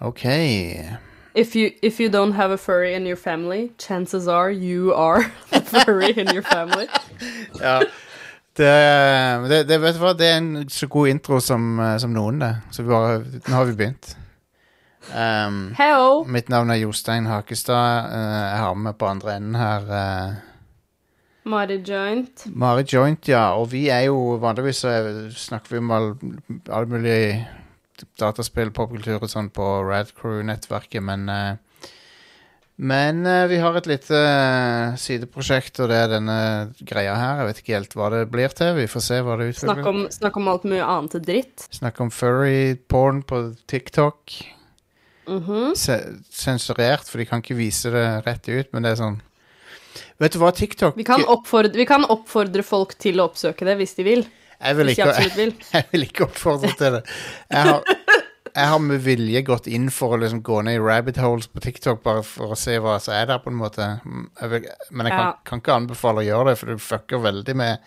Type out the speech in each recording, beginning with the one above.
OK. If you, if you don't have a furry in your family, chances are you are a furry in your family. Ja. Det, det, det, vet du hva? det er en så god intro som, som noen, det. Så vi bare, nå har vi begynt. Um, mitt navn er Jostein Hakestad. Uh, jeg har med på andre enden her uh, Mari Joint. Mari Joint, ja. Og vi er jo vanligvis så er- snakker vi om all, all mulig dataspill, popkultur og sånn på Radcrew-nettverket, men eh, Men eh, vi har et lite eh, sideprosjekt, og det er denne greia her. Jeg vet ikke helt hva det blir til. Vi får se hva det utvikler. Snakk om, snakk om alt mye annet dritt. Snakk om furry porn på TikTok. Mhm. Se sensurert, for de kan ikke vise det rett ut, men det er sånn Vet du hva, TikTok vi, kan oppfordre, vi kan oppfordre folk til å oppsøke det hvis de vil. Jeg, vil ikke, absolutt vil. jeg vil ikke oppfordre til det. Jeg har, jeg har med vilje gått inn for å liksom gå ned i rabbit holes på TikTok bare for å se hva som er der, på en måte. Jeg vil, men jeg kan, Ja. kan ikke anbefale å gjøre det, for du fucker veldig med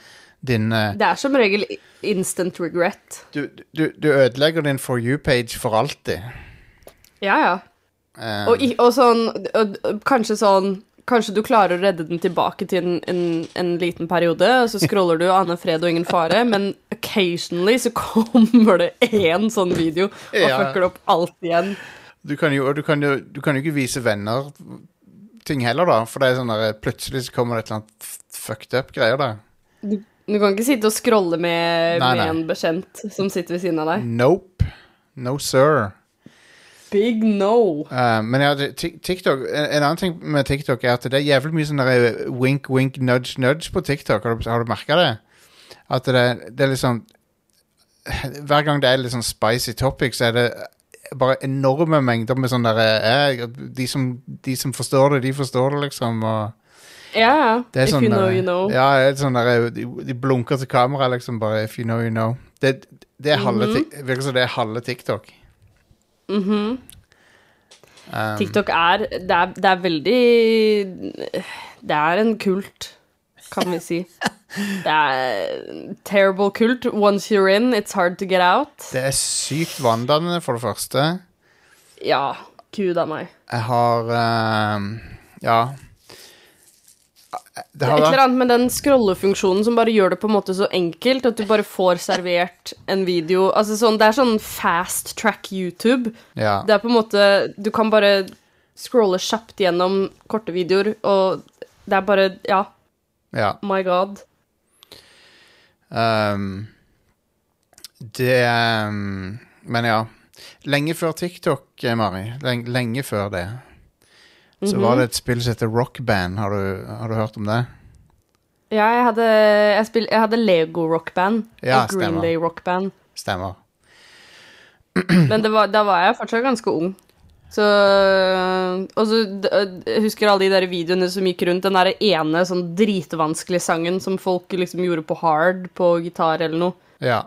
din uh, Det er som regel instant regret. du, du, du ødelegger din For you-page for alltid. Ja, ja. Um, Og, og sånn og, Kanskje sånn Kanskje du klarer å redde den tilbake til en, en, en liten periode, og så scroller du 'Ane fred og ingen fare, men occasionally så kommer det én sånn video og Ja. fucker opp alt igjen. Du kan jo, du kan jo, du kan jo ikke vise venner ting heller, da. For det er sånn der, plutselig så kommer det et eller annet fucked up greier der. Du kan ikke sitte og scrolle med, Nei, med nei. en bekjent som sitter ved siden av deg. Nope. No sir. Big no. Uh, men ja, TikTok En en annen ting med TikTok er at det er jævlig mye sånn wink, wink, nudge, nudge på TikTok. Har du, har du merka det? At det, det er liksom Hver gang det er litt sånn spicy topic, så er det bare enorme mengder med sånn derre eh, de, som- de som forstår det, de forstår det, liksom. Og Ja, er If sånn you know, you know. Ja, sånn der, de, de blunker til kamera, liksom, bare If you know, you know. Det, det er halve mm -hmm. virker som det er halve TikTok. Mhm. Um, TikTok er det, er det er veldig Det er en kult, kan vi si. Det er terrible kult. Once you're in, it's hard to get out. Det er sykt vanndannende, for det første. Ja, gud a meg. Jeg har um, Ja. Det er har et eller annet med den scrollefunksjonen som bare gjør det på en måte så enkelt at du bare får servert en video. Altså sånn, Det er sånn fast track YouTube. Ja. Det er på en måte Du kan bare scrolle kjapt gjennom korte videoer, og det er bare Ja, ja. my god. Um, det um, Men ja. Lenge før TikTok, Mari. Lenge, lenge før det. Så Mhm. var det et spill som heter Rockband. Har du, har du hørt om det? Ja, jeg hadde, jeg spil, jeg hadde Lego rockband Ja, og Green stemmer. Day rockband. Stemmer. Men det var, da var jeg fortsatt ganske ung. Så Og så jeg husker alle de der videoene som gikk rundt. Den der ene sånn dritvanskelige sangen som folk liksom gjorde på hard på gitar eller noe. Ja.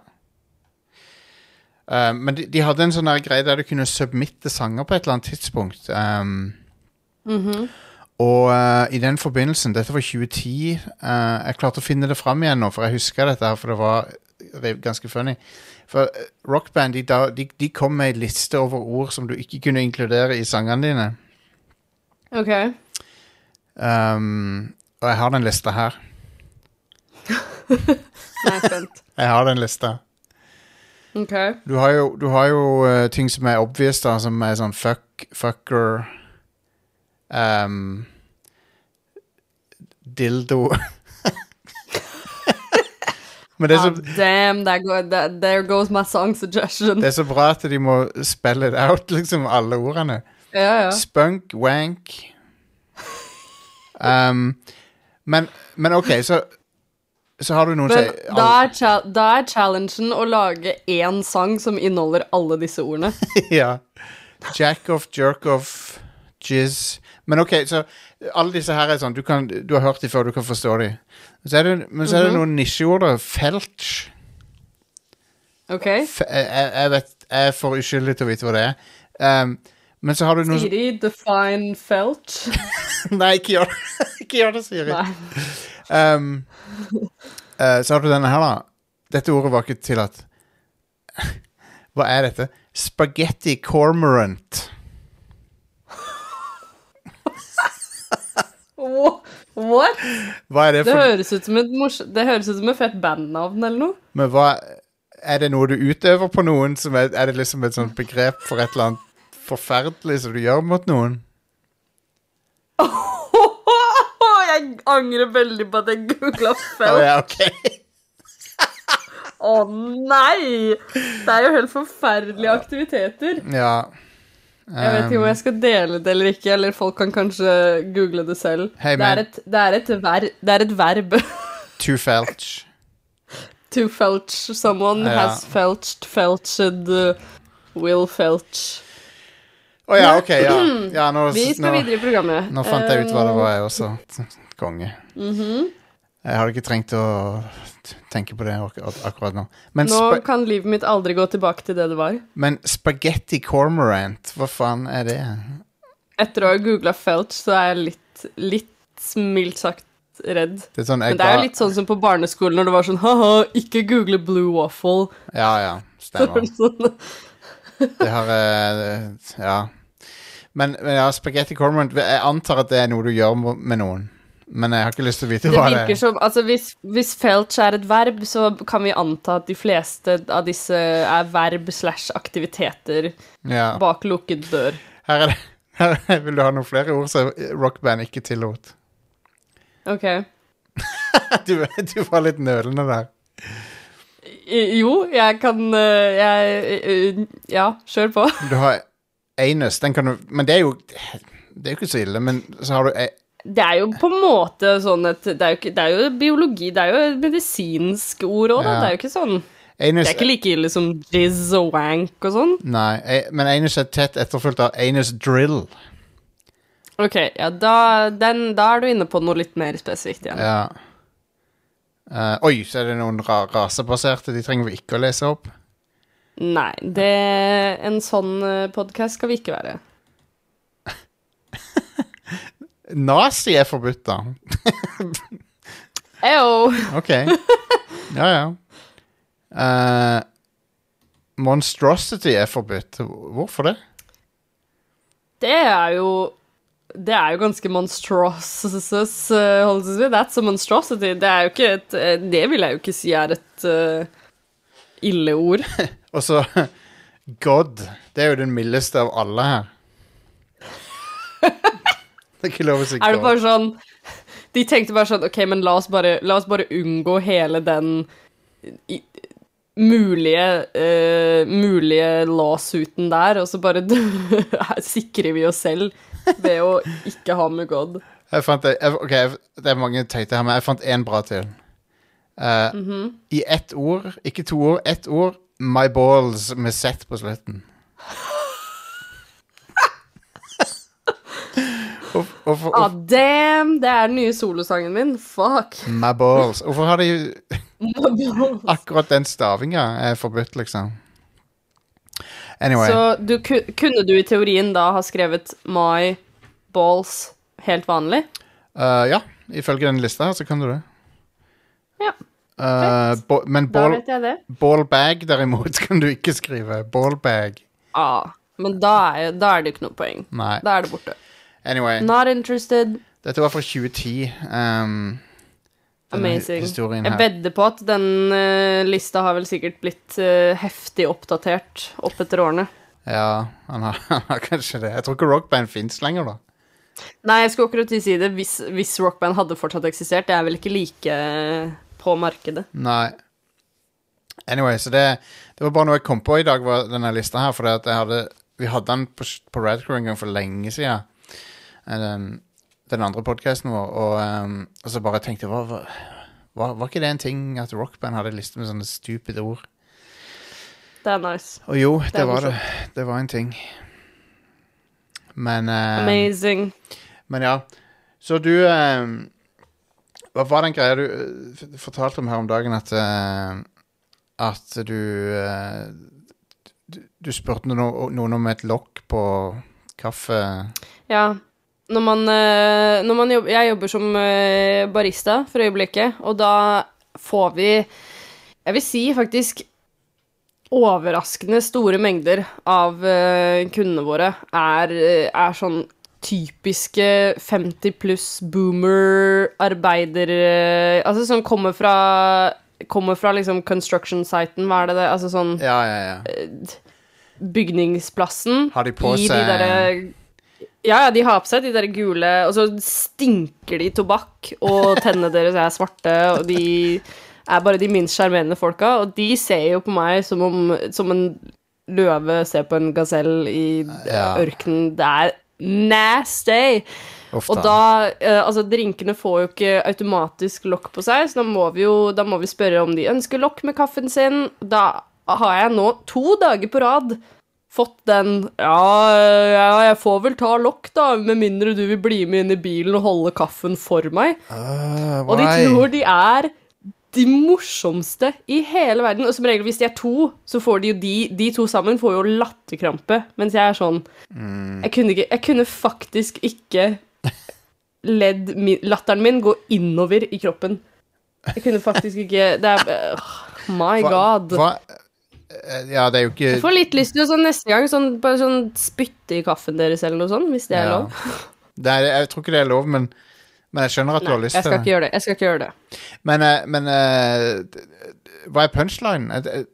Uh, men de, de hadde en sånn greie der du kunne submitte sanger på et eller annet tidspunkt. Um, Og uh, i den forbindelsen, dette var 2010 uh, Jeg klarte å finne det fram igjen nå, for jeg husker dette her, for det var ganske funny. For eh, Rockband de, de, de kom med ei liste over ord som du ikke kunne inkludere i sangene dine. OK. Um, og jeg har den lista her. Er spent. Jeg har den lista. OK. Du har jo, du har jo uh, ting som er obvious, da, som er sånn fuck, fucker um, Dildo Men det er, så, så, damn, there, go, that, there goes my song suggestion. det er så bra at de må spell it out, liksom, alle ordene. Ja, ja. Spunk, wank um, men, men OK, så Så har du noen Men da er, cha- da er challengen å lage én sang som inneholder alle disse ordene. ja. Jack off, jerk off, jizz. Men ok, så alle disse her er sånn Du, kan, du har hørt dem før, du kan forstå de. Så er det, men så er det noen nisjeord. da. Felch. OK? F jeg, jeg vet Jeg er for uskyldig til å vite hva det er. Um, men så har du noe Siri, define felch. Nei, ikke gjør ikke gjør det, Siri. Um, uh, så har du denne her, da. Dette ordet var ikke tillatt. Hva er dette? Spaghetti cormorant. What? Hva er det Det høres ut som et, mors det høres ut som et fett bandnavn eller noe. Men hva Er det noe du utøver på noen? Som er, er det liksom et sånt begrep for et eller annet forferdelig som du gjør mot noen? Jeg angrer veldig på at jeg googla felt. felt. ja, ok. Å nei! Det er jo helt forferdelige aktiviteter. Ja. Jeg vet ikke om jeg skal dele det eller ikke, eller folk kan kanskje google det selv. Hey, det, er et, det, er et ver, det er et verb. To felch. to felch. Someone Ja. has felched, felched, uh, will felch. Å ja, ok. Ja. ja nå, Vi skal nå, videre i programmet. nå fant jeg ut hva det Um, var, jeg også. Konge. mhm. Jeg hadde ikke trengt å tenke på det ak ak- akkurat nå. Men, Nå kan livet mitt aldri gå tilbake til det det var. men spaghetti cormorant, hva faen er det? Etter å ha googla felch, så er jeg litt, litt mildt sagt redd. Det sånn Men det er jo litt sånn som på barneskolen når det var sånn ha-ha, ikke google blue waffle. Ja, ja. Stemmer. Sånn. Det har eh, Ja. Men, ja, spaghetti cormorant Jeg antar at det er noe du gjør med noen. Men jeg har ikke lyst til å vite Det hva det virker er. som, altså hvis, hvis felch er et verb, så kan vi anta at de fleste av disse er verb slash aktiviteter Ja. bak lukket dør. Her er det her Vil du ha noen flere ord som rockband ikke tillot? Ok. Du, du var litt nølende der. Jo, jeg kan øh, Jeg øh, Ja, kjør på. Du har anus, den kan du Men det er jo Det er jo ikke så ille, men så har du a- Det er jo på en måte sånn at Det er jo, det er jo biologi, det er jo medisinsk ord òg, da. Ja. Det er jo ikke sånn anus Det er ikke like ille som jizz og wank og sånn. Nei, men anus er tett etterfulgt av anus drill. Ok, ja, da, den, da er du inne på noe litt mer spesifikt igjen. Ja. Uh, oi, så er det noen ra rasebaserte. De trenger vi ikke å lese opp. Nei, det En sånn podkast skal vi ikke være. Nazi er forbudt, da. Eyo! Ok. Ja, ja. Uh, monstrosity er forbudt. Hvorfor det? Det er jo Det er jo ganske monstrous, si. That's a monstrosity. Det er jo ikke et eh, Det vil jeg jo ikke si er et uh, ille ord. Og så God. Det er jo den mildeste av alle her. Det er ikke lov å si Er det bare sånn De tenkte bare sånn OK, men la oss bare, la oss bare unngå hele den i, mulige uh, mulige lawsuiten der, og så bare sikrer vi oss selv ved å ikke ha med God. Jeg fant det, jeg, ok, det er mange teite her, men jeg fant én bra til. Uh, mm -hmm. I ett ord, ikke to ord, ett ord. My balls med Z på slutten. Og, og, for- Ah, damn! Det er den nye solosangen min. Fuck. my balls. Hvorfor har de akkurat den stavinga er forbudt, liksom? Anyway. Så du, kunne du i teorien da ha skrevet my balls helt vanlig? Uh, ja, ifølge den lista her så kan du det. Ja, Uh, men ball, det. ballbag derimot kan du ikke skrive. Ballbag. Ah, men da er, da er det ikke noe poeng. Nei. Da er det borte. Anyway. Not interested. Dette var fra 2010. Um, Amazing. Jeg vedder på at den uh, lista har vel sikkert blitt uh, heftig oppdatert opp etter årene. Ja, han har, han har kanskje det. Jeg tror ikke rockband fins lenger, da. Nei, jeg skulle akkurat si det. Hvis, hvis rockband hadde fortsatt eksistert, det er vel ikke like eh, på markedet. Nei. Anyway, så det, det var bare noe jeg kom på i dag, var denne lista her. For vi hadde den på, på Radcrew en gang for lenge siden. Eh, Den, andre podkasten vår. Og, um, og så bare tenkte jeg var, var, var, ikke det en ting at rockband hadde liste med sånne stupide ord? Det er nice. Og jo, det, det var det. Det var en ting. Men um, Amazing. Men ja. Så du eh, Hva var den greia du eh, fortalte om her om dagen, at uh, At du uh, du, du spurte no, noen om et lokk på kaffe Ja. Når man, eh, når man jobber, jeg jobber som eh, barista for øyeblikket, og da får vi Jeg vil si faktisk overraskende store mengder av eh, kundene våre er, er sånn typiske 50 pluss boomer arbeider... Altså som kommer fra Kommer fra liksom construction-siten, hva er det det Altså sånn Ja, ja, ja. bygningsplassen. Har de på i seg de ja, ja, de har på seg de der gule Og så stinker de tobakk, og tennene deres er svarte, og de er bare de minst sjarmerende folka. Og de ser jo på meg som om Som en løve ser på en gasell i Ja. ørkenen. Det er nasty! Ofte. Og da eh, Altså, drinkene får jo ikke automatisk lokk på seg, så da må vi jo Da må vi spørre om de ønsker lokk med kaffen sin. Da har jeg nå to dager på rad fått den ja, ja, jeg får vel ta lokk, da, med mindre du vil bli med inn i bilen og holde kaffen for meg. Uh, Og de tror de er de morsomste i hele verden. Og som regel, hvis de er to, så får de jo de, de to sammen får jo latterkrampe. Mens jeg er sånn Mm. jeg, kunne ikke, jeg kunne faktisk ikke ledd latteren min gå innover i kroppen. Jeg kunne faktisk ikke Det er oh, My Hva- god. Hva, ja, det er jo ikke Jeg får litt lyst til å sånn neste gang sånn, bare sånn spytte i kaffen deres eller noe sånt, hvis det er Ja. lov. det er, Jeg tror ikke det er lov, men, men jeg skjønner at du har lyst til det. gjøre det. Jeg skal ikke gjøre det. Men, eh, men eh, hva er punchline? Eh, eh,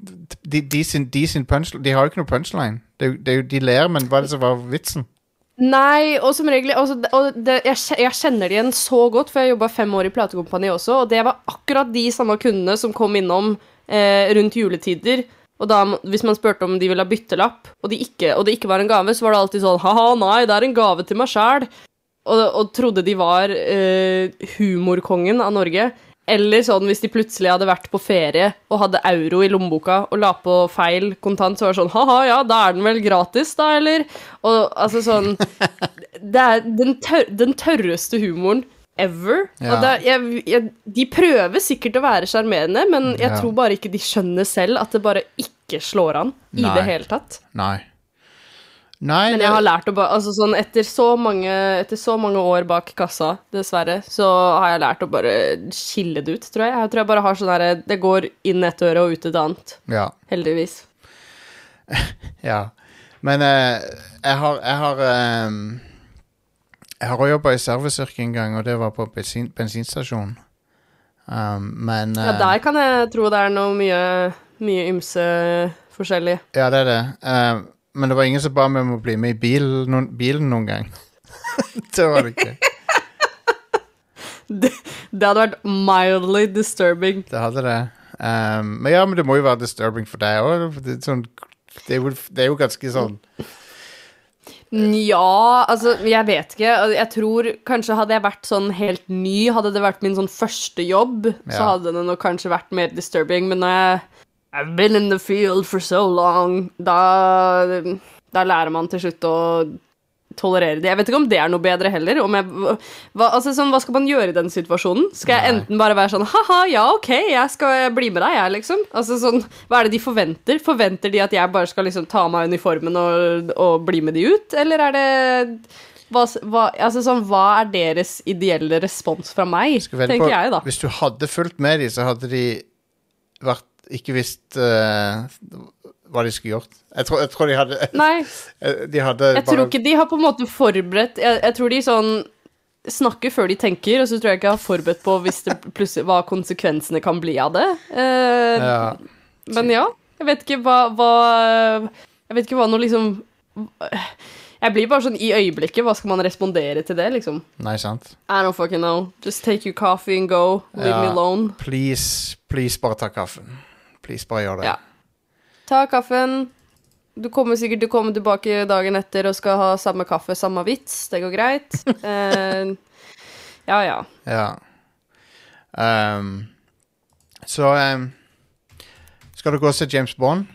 De, de, sin, de sin punchline De har jo ikke noe punchline. Det det de ler, men hva er det som var vitsen? Nei, og som regel også, og det, jeg, jeg kjenner det igjen så godt, for jeg jobba fem år i platekompani også, og det var akkurat de samme kundene som kom innom eh, rundt juletider. Og da, hvis man spurte om de ville ha byttelapp, og, de ikke, og det ikke var en gave, så var det alltid sånn Ha-ha, nei, det er en gave til meg sjæl. Og, og trodde de var eh, humorkongen av Norge. Eller sånn hvis de plutselig hadde vært på ferie og hadde euro i lommeboka og la på feil kontant, så var det sånn Ha-ha, ja, da er den vel gratis, da, eller? Og altså sånn Det er den, tør, den tørreste humoren ever. Ja. Er- jeg, jeg, de prøver sikkert å være sjarmerende, men jeg Ja. tror bare ikke de skjønner selv at det bare ikke slår an i Nei. det hele tatt. Nei. Nei, Men jeg har lært å bare Altså sånn etter så mange Etter så mange år bak kassa, dessverre, så har jeg lært å bare skille det ut, tror jeg. Jeg tror jeg bare har sånn herre Det går inn et øre og ut et annet. ja, Heldigvis. ja. Men eh, jeg har Jeg har ehm, Jeg har også jobba i serviceyrket en gang, og det var på bensin, bensinstasjon. Um, men Ja, eh, der kan jeg tro det er noe mye Mye ymse forskjellig. Ja, det er det. Um, men det var ingen som ba meg om å bli med i bil, noen, bilen noen gang. det var det ikke. Det, det hadde vært mildly disturbing. Det hadde det. Um, men ja, men det må jo være disturbing for deg òg. Det, sånn, det, det er jo ganske sånn Ja, altså, jeg vet ikke. Altså, Jeg tror kanskje hadde jeg vært sånn helt ny, hadde det vært min sånn første jobb, så hadde det nok kanskje vært mer disturbing, men når jeg I've been in the field for so long, da, da lærer man til slutt å tolerere det. Jeg vet ikke om det er noe bedre heller. Jeg, hva, altså, sånn, hva skal man gjøre i den situasjonen? Skal jeg enten bare være sånn ha-ha, ja, ok, jeg skal bli med deg, jeg, liksom? Altså, sånn, hva er det de forventer? Forventer de at jeg bare skal liksom ta av meg uniformen og, og bli med de ut, eller er det hva, hva, altså, sånn, hva er deres ideelle respons fra meg, tenker på- jeg, da. Hvis du hadde fulgt med dem, så hadde de vært ikke visst eh, hva de skulle gjort. Jeg tror, jeg tror de hadde Nei. De hadde Jeg tror ikke de har på en måte forberedt Jeg, jeg tror de sånn snakker før de tenker, og så tror jeg ikke jeg har forberedt på hvis det plutselig, hva konsekvensene kan bli av det. Eh, ja. Men ja, jeg vet ikke hva, hva Jeg vet ikke hva noe liksom Jeg blir bare sånn i øyeblikket. Hva skal man respondere til det, liksom? Nei, sant. I don't fucking know. Just take your coffee and go. Leave me alone. Please, please, bare ta kaffen. Please, bare gjør det. Ja. Ta kaffen. Du kommer sikkert til å komme tilbake dagen etter og skal ha samme kaffe, samme vits. Det går greit. Uh, ja, ja. Ja. Um, så um, Skal du gå og se James Bond?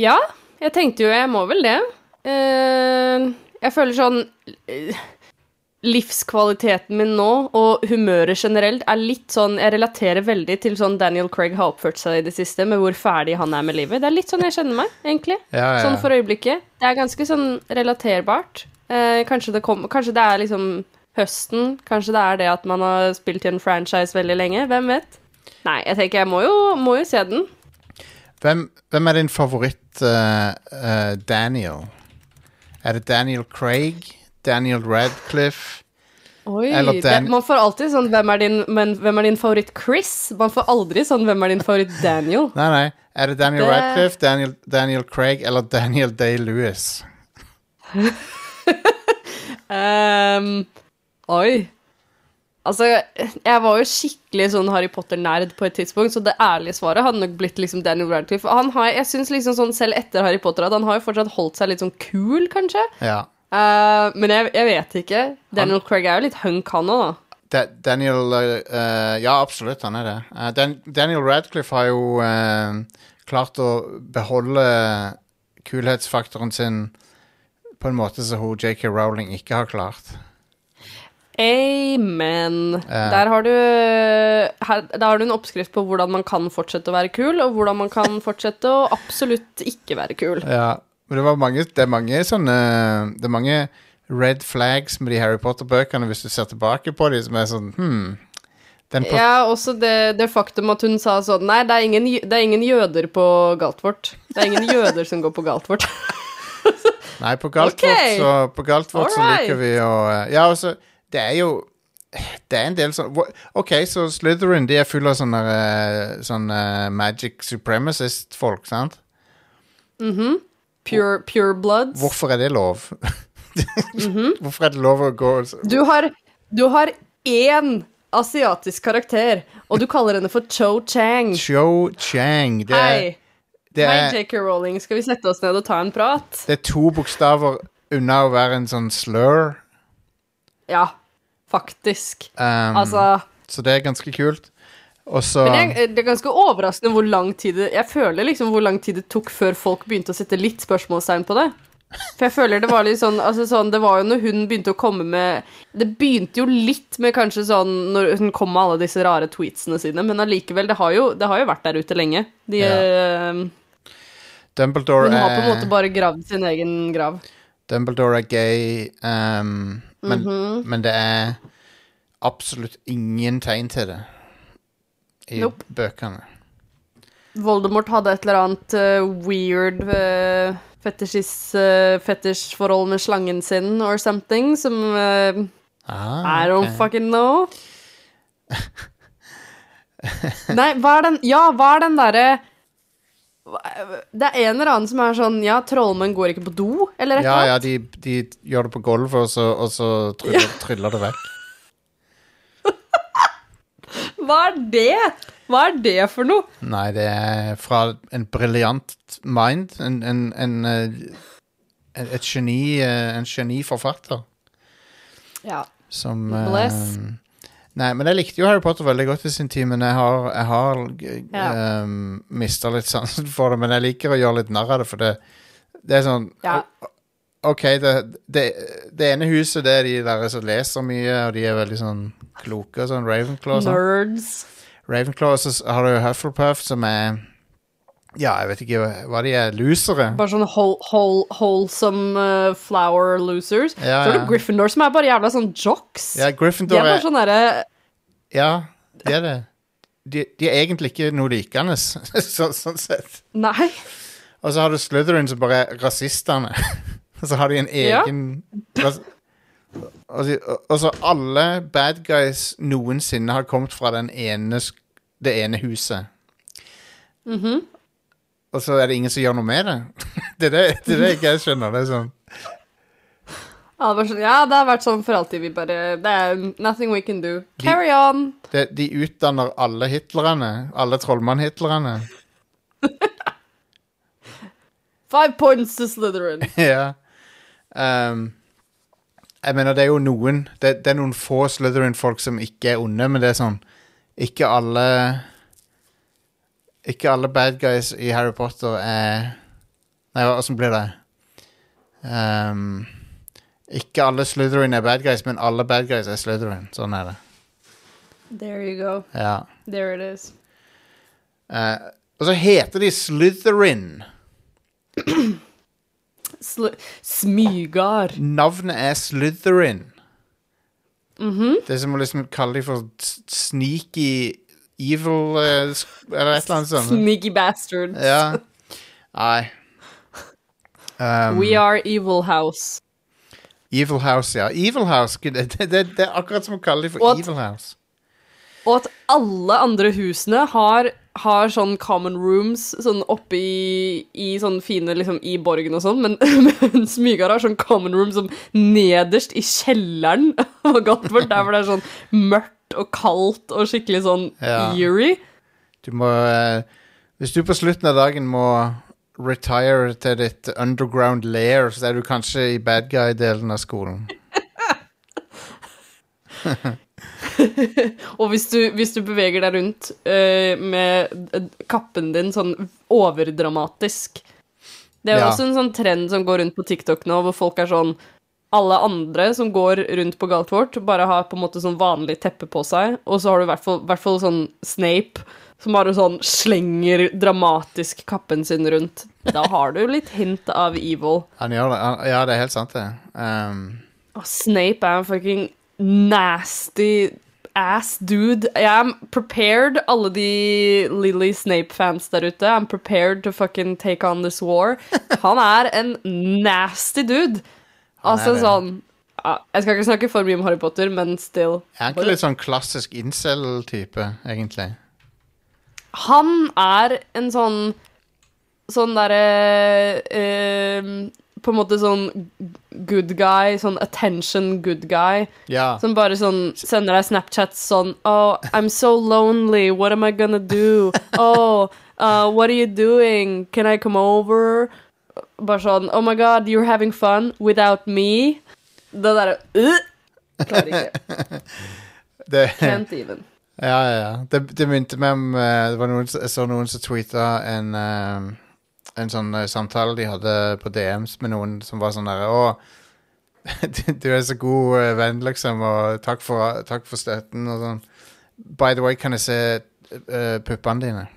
Ja, jeg tenkte jo jeg må vel det. Uh, jeg føler sånn eh, Livskvaliteten min nå, og humøret generelt, er litt sånn Jeg relaterer veldig til sånn Daniel Craig har oppført seg i det siste, med hvor ferdig han er med livet. Det er litt sånn jeg kjenner meg, egentlig. Ja, ja, Sånn for øyeblikket. Det er ganske sånn relaterbart. Eh, kanskje, det kom, kanskje det er liksom høsten. Kanskje det er det at man har spilt i en franchise veldig lenge. Hvem vet? Nei, jeg tenker jeg må jo, må jo se den. Hvem, hvem er din favoritt uh, uh, Daniel? Er det Daniel Craig? Daniel Radcliffe? Oi, Eller det, man får alltid sånn hvem er, din, men, 'Hvem er din favoritt Chris?' Man får aldri sånn 'Hvem er din favoritt Daniel?' Nei, nei. Er det Daniel Det- Radcliffe, Daniel, Daniel Craig eller Daniel Day-Lewis? um, oi. Altså, jeg var jo skikkelig sånn Harry Potter-nerd på et tidspunkt, så det ærlige svaret hadde nok blitt liksom Daniel Radcliffe. Han har, jeg synes liksom sånn, Selv etter Harry Potter at han har jo fortsatt holdt seg litt sånn kul, kanskje. Ja. Eh, men jeg, jeg vet ikke. Daniel Craig er jo litt hunk, han òg, da. Da, Daniel eh, Ja, absolutt, han er det. Uh, Dan, Daniel Radcliffe har jo klart å beholde kulhetsfaktoren sin på en måte som hun JK Rowling ikke har klart. Amen. Der, har du, her, der har du en oppskrift på hvordan man kan fortsette å være kul, og hvordan man kan fortsette å absolutt ikke være kul. Ja, men det, var mange, det er mange sånne Det er mange red flags med de Harry Potter-bøkene hvis du ser tilbake på dem, som er sånn hmm, den Ja, også det, det faktum at hun sa sånn Nei, det er ingen, det er ingen jøder på Galtvort. Det er ingen jøder som går på Galtvort. Nei, på Galtvort, okay. så, på Galtvort så liker vi å eh, Ja, altså, det er jo Det er en del sånn OK, så Slytherin de er full av sånne, eh, sånne magic supremacist-folk, sant? Pure, pure bloods. Hvorfor er det lov? Hvorfor er det lov å gå Du har, du har én asiatisk karakter, og du kaller henne for Cho Chang. Cho Chang. Det er, Hei. det Hei, JK Rowling. Skal vi sette oss ned og ta en prat? det er to bokstaver unna å være en sånn slur. Ja, faktisk. Um, Altså Så det er ganske kult. Og så Men er, det er ganske overraskende hvor lang tid det Jeg føler liksom hvor lang tid det tok før folk begynte å sette litt spørsmålstegn på det. For jeg føler det var litt sånn, altså sånn Det var jo når hun begynte å komme med Det begynte jo litt med kanskje sånn når hun kom med alle disse rare tweetsene sine, men allikevel, det har jo, det har jo vært der ute lenge. De, eh, Dumbledore hun har på en måte bare gravd sin egen grav. Dumbledore er gay, um, men, Mhm. men det er absolutt ingen tegn til det i Nope. bøkene. Voldemort hadde et eller annet uh, weird uh, fetisjforhold med slangen sin or something, som uh, Ah, I don't fucking know. Nei, hva er den Ja, hva er den derre Det er en eller annen som er sånn Ja, trollmenn går ikke på do, eller et Ja, annet. ja, ja, de, de gjør det på gulvet, og så, og så tryller, tryller det vekk. Hva er det? Hva er det for noe? Nei, det er fra en briljant mind. En, en, en, eh, et geni eh, En geniforfatter Ja. som Bless. Uh, Nei, men jeg likte jo Harry Potter veldig godt i sin tid, men jeg har, jeg har Ja. um, mista litt sansen for det. Men jeg liker å gjøre litt narr av det, for det, det er sånn Ja. OK, det, det, det ene huset det er de der som leser mye, og de er veldig sånn kloke, sånn Ravenclaw sånn. Nerds. Ravenclaw, så har du Hufflepuff, som er Ja, jeg vet ikke hva- de er. Losere. Bare sånne whole, whole, wholesome uh, flower losers. Ja, Så har ja. du Gryffindor, som er bare jævla sånn jocks. Ja, De Gryffindor er bare er sånn derre Ja, det er det. De, de er egentlig ikke noe likende, så, sånn sett. Nei. Og så har du Slytherin, som bare er rasistene. Så har de en egen ja. og, så, og så alle bad guys noensinne har kommet fra den ene, det ene huset. Mhm. Og så er det ingen som gjør noe med det. Det er det, det, er det jeg skjønner. Det er sånn Ja, det, sånn, ja, det har vært sånn for alltid. Vi bare Det er nothing we can do. Carry on. De, De utdanner alle hitlerne. Alle trollmann-hitlerne. Five points to Slytherin. ja. Um, jeg mener, det er jo noen Det, det er noen få Slytherin-folk som ikke er onde, men det er sånn Ikke alle Ikke alle bad guys i Harry Potter er Nei, åssen blir det? Um, ikke alle Slytherin er bad guys, men alle bad guys er Slytherin. Sånn er det. There you go. Ja. There it is. Uh, og så heter de Slytherin. Smygar. Navnet er Slytherin. Det er som å liksom kalle dem for sneaky evil eh, Eller et eller annet sånt. Sneaky bastards. Ja. Nei. Um, We are Evil House. Evil House, ja. Evil House, det, det, det, det er akkurat som å kalle dem for at- Evil House. Og at alle andre husene har, har sånn common rooms sånn oppe i, i sånn fine liksom i borgen og sånn, men mens Mygard har sånn common room som nederst i kjelleren av Galtvort, der hvor det er sånn mørkt og kaldt og skikkelig sånn Ja. eerie. Du må eh, Hvis du på slutten av dagen må retire til ditt underground lair, så er du kanskje i bad guy-delen av skolen. Og hvis du, hvis du beveger deg rundt uh, med kappen din sånn overdramatisk Det er jo Ja. også en sånn trend som går rundt på TikTok nå, hvor folk er sånn Alle andre som går rundt på Galtvort, bare har på en måte sånn vanlig teppe på seg, og så har du i hvert fall, hvert fall sånn Snape som bare sånn slenger dramatisk kappen sin rundt. Da har du litt hint av evil. Han gjør det. Han, ja, det er helt sant, det. Um, Og Snape er en fucking nasty ass dude. I am prepared, alle de Lily Snape-fans der ute. I'm prepared to fucking take on this war. Han er en nasty dude. Altså sånn Jeg skal ikke snakke for mye om Harry Potter, men still. er han ikke litt sånn klassisk incel-type, egentlig? Han er en sånn Sånn derre eh, På en måte sånn good guy, sånn attention good guy. Ja. Som bare sånn sender deg Snapchats sånn Oh, I'm so lonely. What am I gonna do? Oh, uh, what are you doing? Can I come over? Bare sånn Oh my god, you're having fun without me. Det derre uh, Klarer ikke. Det, Can't even. ja, ja, ja. Det, det minte meg om uh, Det var noen, Jeg så noen som tweeta en eh, En sånn eh, samtale de hadde på DMs med noen som var sånn derre Å, du, er så god eh, venn, liksom, og takk for, takk for støtten og sånn. By the way, kan jeg se eh, puppene dine?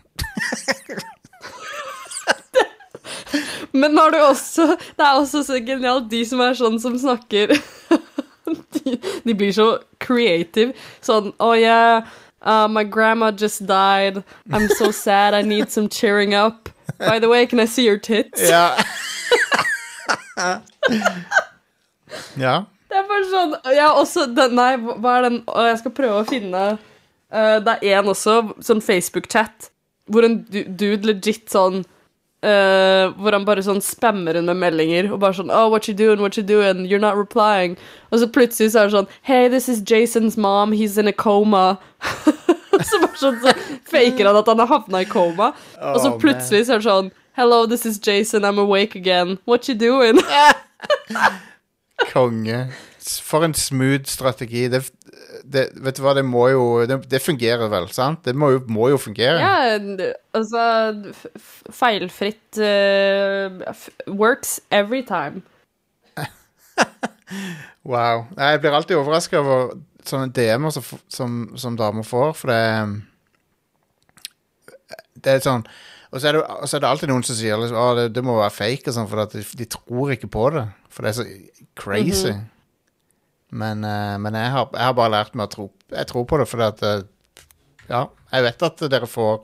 Men har du også Det er også så genialt, de som er sånn som snakker de, de blir så creative. Sånn Oh yeah, uh, my grandma just died. I'm so sad. I need some cheering up. By the way, can I see your tits? Ja. ja. Det er bare sånn har også den, Nei, hva er den og Jeg skal prøve å finne uh, Det er en også, sånn Facebook-chat, hvor en dude legit sånn uh, Hvor han bare sånn spammer henne med meldinger og bare sånn Oh, what you doing, what you doing, you're not replying. Og så plutselig så er det sånn Hey, this is Jason's mom, he's in a coma. så bare sånn så faker han at han har havna i koma. og så plutselig så er det sånn Hello, this is Jason, I'm awake again. What you doing? Konge. For en smooth strategi. Det, det, vet du hva, det må jo Det, det fungerer vel, sant? Det må jo, må jo fungere. Ja, altså Feilfritt uh, works every time. Wow. Nei, Jeg blir alltid overraska over sånne DM-er som, som, som damer får, for det Det er sånn Og så er det, og så er det alltid noen som sier liksom, at det, det må være fake, og sånn, for at de, de tror ikke på det. For det er så crazy. Men, uh, men jeg, har, jeg har bare lært meg å tro Jeg tror på det fordi at uh, Ja, jeg vet at dere får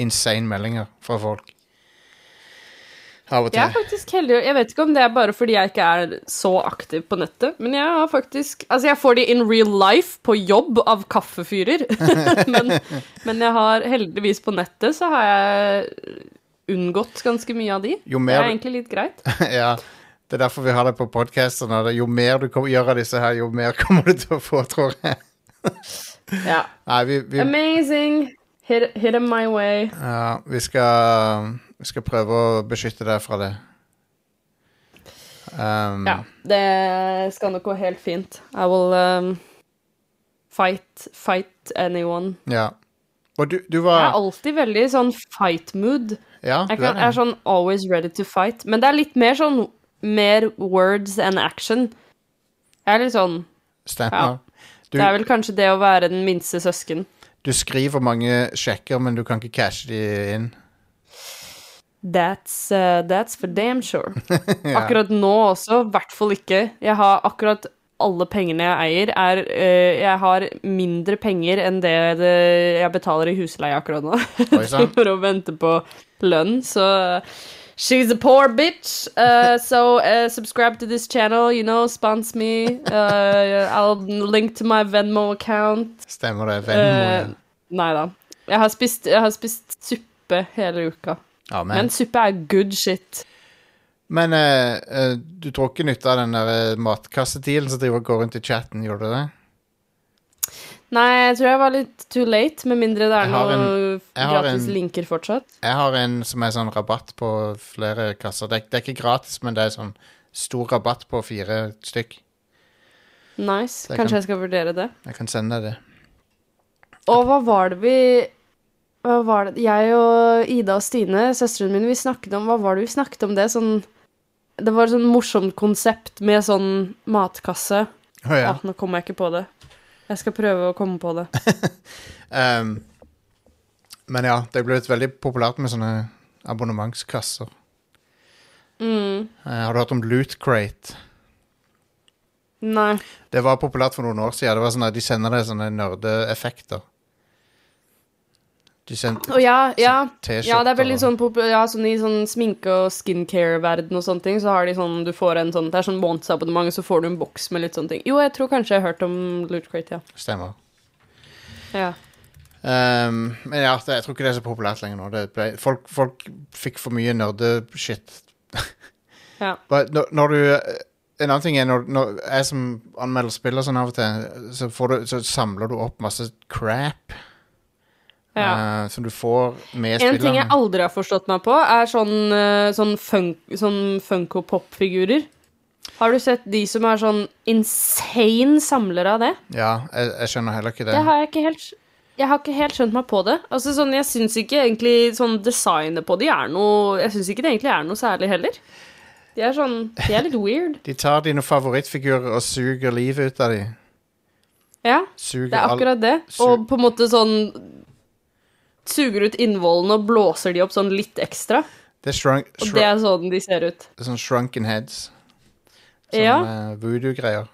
insane meldinger fra folk. Av og Jeg er faktisk heldig. Jeg vet ikke om det er bare fordi jeg ikke er så aktiv på nettet, men jeg har faktisk Altså, jeg får de in real life på jobb av kaffefyrer, men, men jeg har heldigvis på nettet så har jeg unngått ganske mye av de. Jo Det er egentlig litt greit. ja, det er derfor vi har det på podkasten. Jo mer du gjør av disse her, jo mer kommer du til å få, tror jeg. Ja. Nei, vi, vi, Amazing. Hit, hit them my way. ja, vi, skal, vi skal prøve å beskytte deg fra det. Um, Ja, det skal nok gå helt fint. I will um, fight, fight anyone. ja. Og du, du Jeg er alltid veldig sånn fight mood. Ja, Jeg, kan, jeg er sånn always ready to fight. Men det er litt mer sånn mer words and action. Jeg er litt sånn Stemmer. Du, Det er vel kanskje det å være den minste søsken. du skriver mange sjekker, men du kan ikke cashe de inn. That's, uh, that's for damn sure. Akkurat nå også, i hvert fall ikke. Jeg har akkurat alle pengene jeg eier, er uh, Jeg har mindre penger enn det, det jeg betaler i husleie akkurat nå. For å vente på lønn, så She's a poor bitch, uh, so uh, subscribe to this channel, you know, sponsor me. I'll link to my Venmo account. Stemmer det. Venmo. Uh, nei da. Jeg har, spist, jeg har spist suppe hele uka. Ja, men suppe er good shit. men eh, eh, du tror ikke nytte av den der eh, matkassedealen som driver og går rundt i chatten, gjorde du det? Nei, jeg tror jeg var litt too late, med mindre det er noen gratis en- linker fortsatt. Jeg har en som er sånn rabatt på flere kasser. Det det er ikke gratis, men det er sånn stor rabatt på fire stykk. Nice. Jeg Kanskje kan- jeg skal vurdere det. Jeg kan sende deg det. Og hva var det vi Hva var det Jeg og Ida og Stine, søstrene mine, vi snakket om Hva var det vi snakket om det? Sånn Det var et sånn morsomt konsept med sånn matkasse. Å ja. Ah, nå kommer jeg ikke på det. Jeg skal prøve å komme på det. um, men ja, det er blitt veldig populært med sånne abonnementskasser. Mm. Uh, har du hørt om Loot Crate? Nei. Det var populært for noen år siden. Det var sånn at De sender deg sånne nerdeeffekter. De sendte oh, ja, ja. T-skjorter Ja, det er veldig sånn, ja, sånn i sånn sminke- og skincare-verden og sånne ting, så har de sånn Du får en sånn Det er sånn månedsabonnement, så får du en boks med litt sånne ting. Jo, jeg tror kanskje jeg har hørt om Loot Crate, ja. Stemmer. ja. Um, men ja, det, jeg tror ikke det er så populært lenger nå. Det ble, folk, folk fikk for mye nerdeshit. Ja. But når, når du En annen ting er når, når jeg som anmelder spill og sånn av og til, så, får du, så samler du opp masse crap ja. eh, som du får med En ting jeg aldri har forstått meg på, er sånn, eh, sånn, fun sånn Funko-pop-figurer. Har du sett de som er sånn insane samlere av det? Ja, jeg, jeg skjønner heller ikke det. Det har jeg ikke helt jeg har ikke helt skjønt meg på det. Altså sånn, Jeg syns ikke egentlig sånn designet på de er noe Jeg synes ikke det egentlig er noe særlig heller. De er sånn De er litt weird. De tar dine favorittfigurer og suger livet ut av dem. Ja, Suger det er akkurat det. Og på en måte sånn Suger ut innvollene og blåser de opp sånn litt ekstra. Det er shrunk, Og det er sånn de ser ut. sånn shrunken heads. Sånn Ja. uh, voodoo-greier.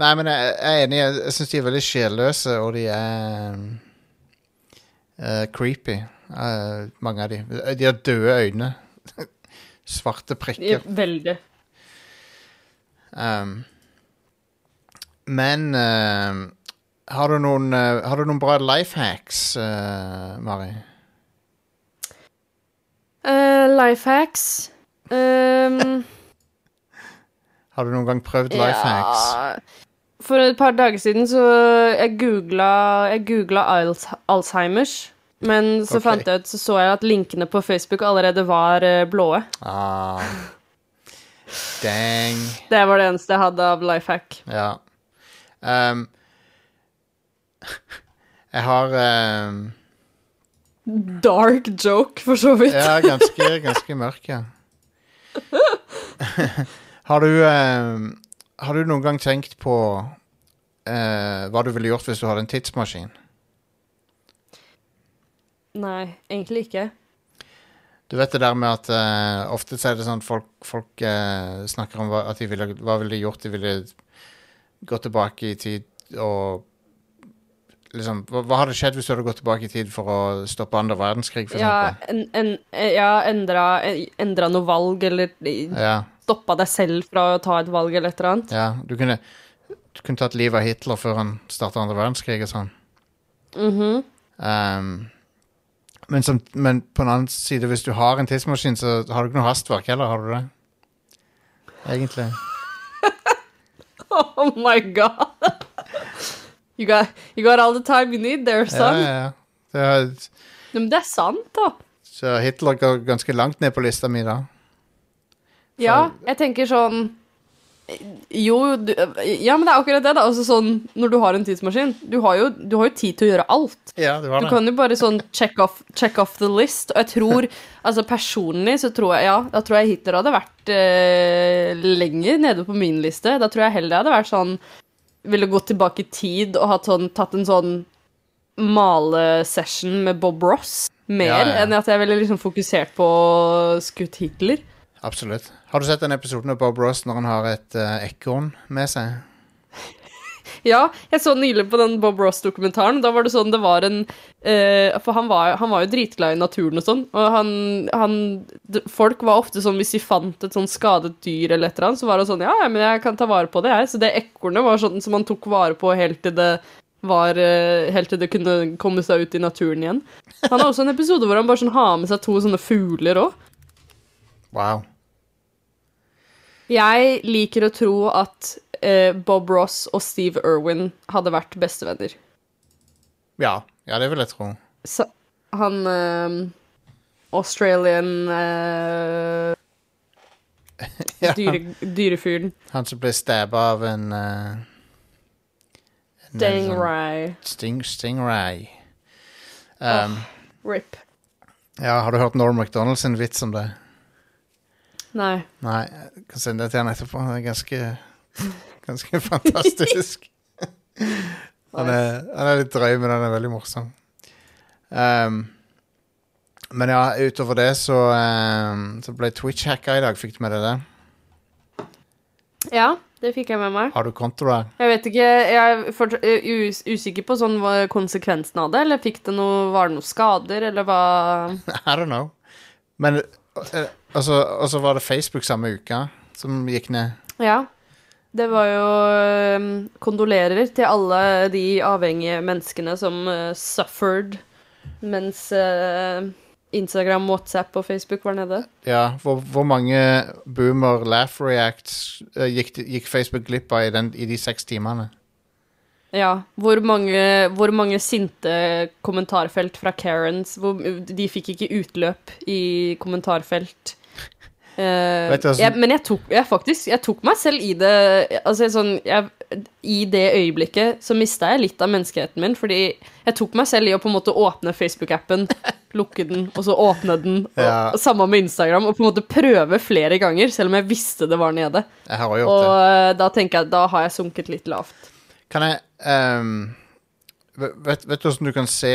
Nei, men jeg, jeg er enig. Jeg, jeg syns de er veldig sjelløse, og de er uh, creepy. Uh, mange av de. De har døde øyne. Svarte Ja, prikker. Veldig. Um, men har, du noen, eh, har du noen bra life hacks, eh, Mari? Uh, life hacks um, Har du noen gang prøvd life hacks? Ja For et par dager siden så Jeg googla, jeg googla Alzheimers. Men så okay. fant jeg ut, så så jeg at linkene på Facebook allerede var blåe. Ah. Dang. Det var det eneste jeg hadde av life hack. Ja. Um, jeg har um, Dark joke, for så vidt. Ja, ganske, ganske mørk, ja. har du um, Har du noen gang tenkt på uh, hva du ville gjort hvis du hadde en tidsmaskin? Nei, egentlig ikke. Du vet det der med at uh, ofte så er det sånn folk, folk uh, snakker om hva, at de ville, hva ville de gjort? De ville gått tilbake i tid og liksom, hva, hva hadde skjedd hvis du hadde gått tilbake i tid for å stoppe andre verdenskrig, for Ja, en, en, ja endra, endra noe valg, eller Ja, stoppa deg selv fra å ta et valg, eller et eller annet. ja. Du kunne, du kunne tatt livet av Hitler før han starta andre verdenskrig og sånn. Mhm. Um, men, som, men på en annen side, hvis du har en tidsmaskin, så har du ikke noe hastverk heller, har du det? Egentlig. Oh my god. You got, you got all the time you need there, son. ja, ja. Det er, Men det er sant, da. så Hitler går ganske langt ned på lista mi da. Ja, jeg tenker sånn Jo, du, ja, men det er akkurat det, da. Altså sånn, når du har en tidsmaskin Du har jo, du har jo tid til å gjøre alt. Ja, det Du kan jo bare sånn check off, check off the list. Og jeg tror Altså personlig så tror jeg Ja, da tror jeg Hitler hadde vært eh, lenger nede på min liste. Da tror jeg heller jeg hadde vært sånn Ville gått tilbake i tid og sånn, tatt en sånn malesession med Bob Ross. Mer Ja, ja. enn at jeg ville liksom fokusert på skutt Hitler. Absolutt. Har du sett den episoden av Bob Ross når han har et uh, ekorn med seg? Ja, jeg så nylig på den Bob Ross-dokumentaren. Da var det sånn det var en eh, For han var, han var jo dritglad i naturen og sånn, og han, han Folk var ofte sånn hvis de fant et sånn skadet dyr eller et eller annet, så var det sånn Ja, ja, men jeg kan ta vare på det, jeg. Så det ekornet var sånn som han tok vare på helt til det var eh, Helt til det kunne komme seg ut i naturen igjen. Han har også en episode hvor han bare sånn har med seg to sånne fugler òg. Wow. Jeg liker å tro at eh, Bob Ross og Steve Irwin hadde vært bestevenner. Ja, ja det vil jeg tro. Så, han eh, Australian eh, Ja, dyre, dyrefyren. Han som ble stabba av en, uh, en Dangrai. Sting, stingray. Um, Rip. Ja, har du hørt Norm MacDonald sin vits om det? Nei. Nei, jeg kan sende det til han etterpå. Han er ganske, ganske fantastisk. han, er, han er litt drøy, men han er veldig morsom. Um, men ja, utover det så, um, så ble Twitch hacka i dag. Fikk du med deg det? Ja, det fikk jeg med meg. Har du konto der? Jeg vet ikke, jeg er eh, us usikker på sånn konsekvensen av det, eller fikk det noe, var det noen skader, eller hva I don't know. Men uh, altså, og så var det Facebook samme uka som gikk ned. Ja. Det var jo um, Kondolerer til alle de avhengige menneskene som uh, suffered mens uh, Instagram, WhatsApp og Facebook var nede. Ja, hvor, hvor mange boomer laugh reacts uh, gikk, gikk Facebook glipp av i, den, i de seks timene? Ja. Hvor mange, hvor mange sinte kommentarfelt fra Karens hvor, De fikk ikke utløp i kommentarfelt. Eh, jeg, men jeg tok, jeg faktisk, jeg tok meg selv i det Altså sånn jeg, I det øyeblikket så mista jeg litt av menneskeheten min, fordi jeg tok meg selv i å på en måte åpne Facebook-appen, lukke den, og så åpne den. Og, Ja. og Samme med Instagram, og på en måte prøve flere ganger, selv om jeg visste det var nede. Jeg har gjort Og det. eh, da tenker jeg da har jeg sunket litt lavt. Kan jeg ehm, vet, vet du hvordan du kan se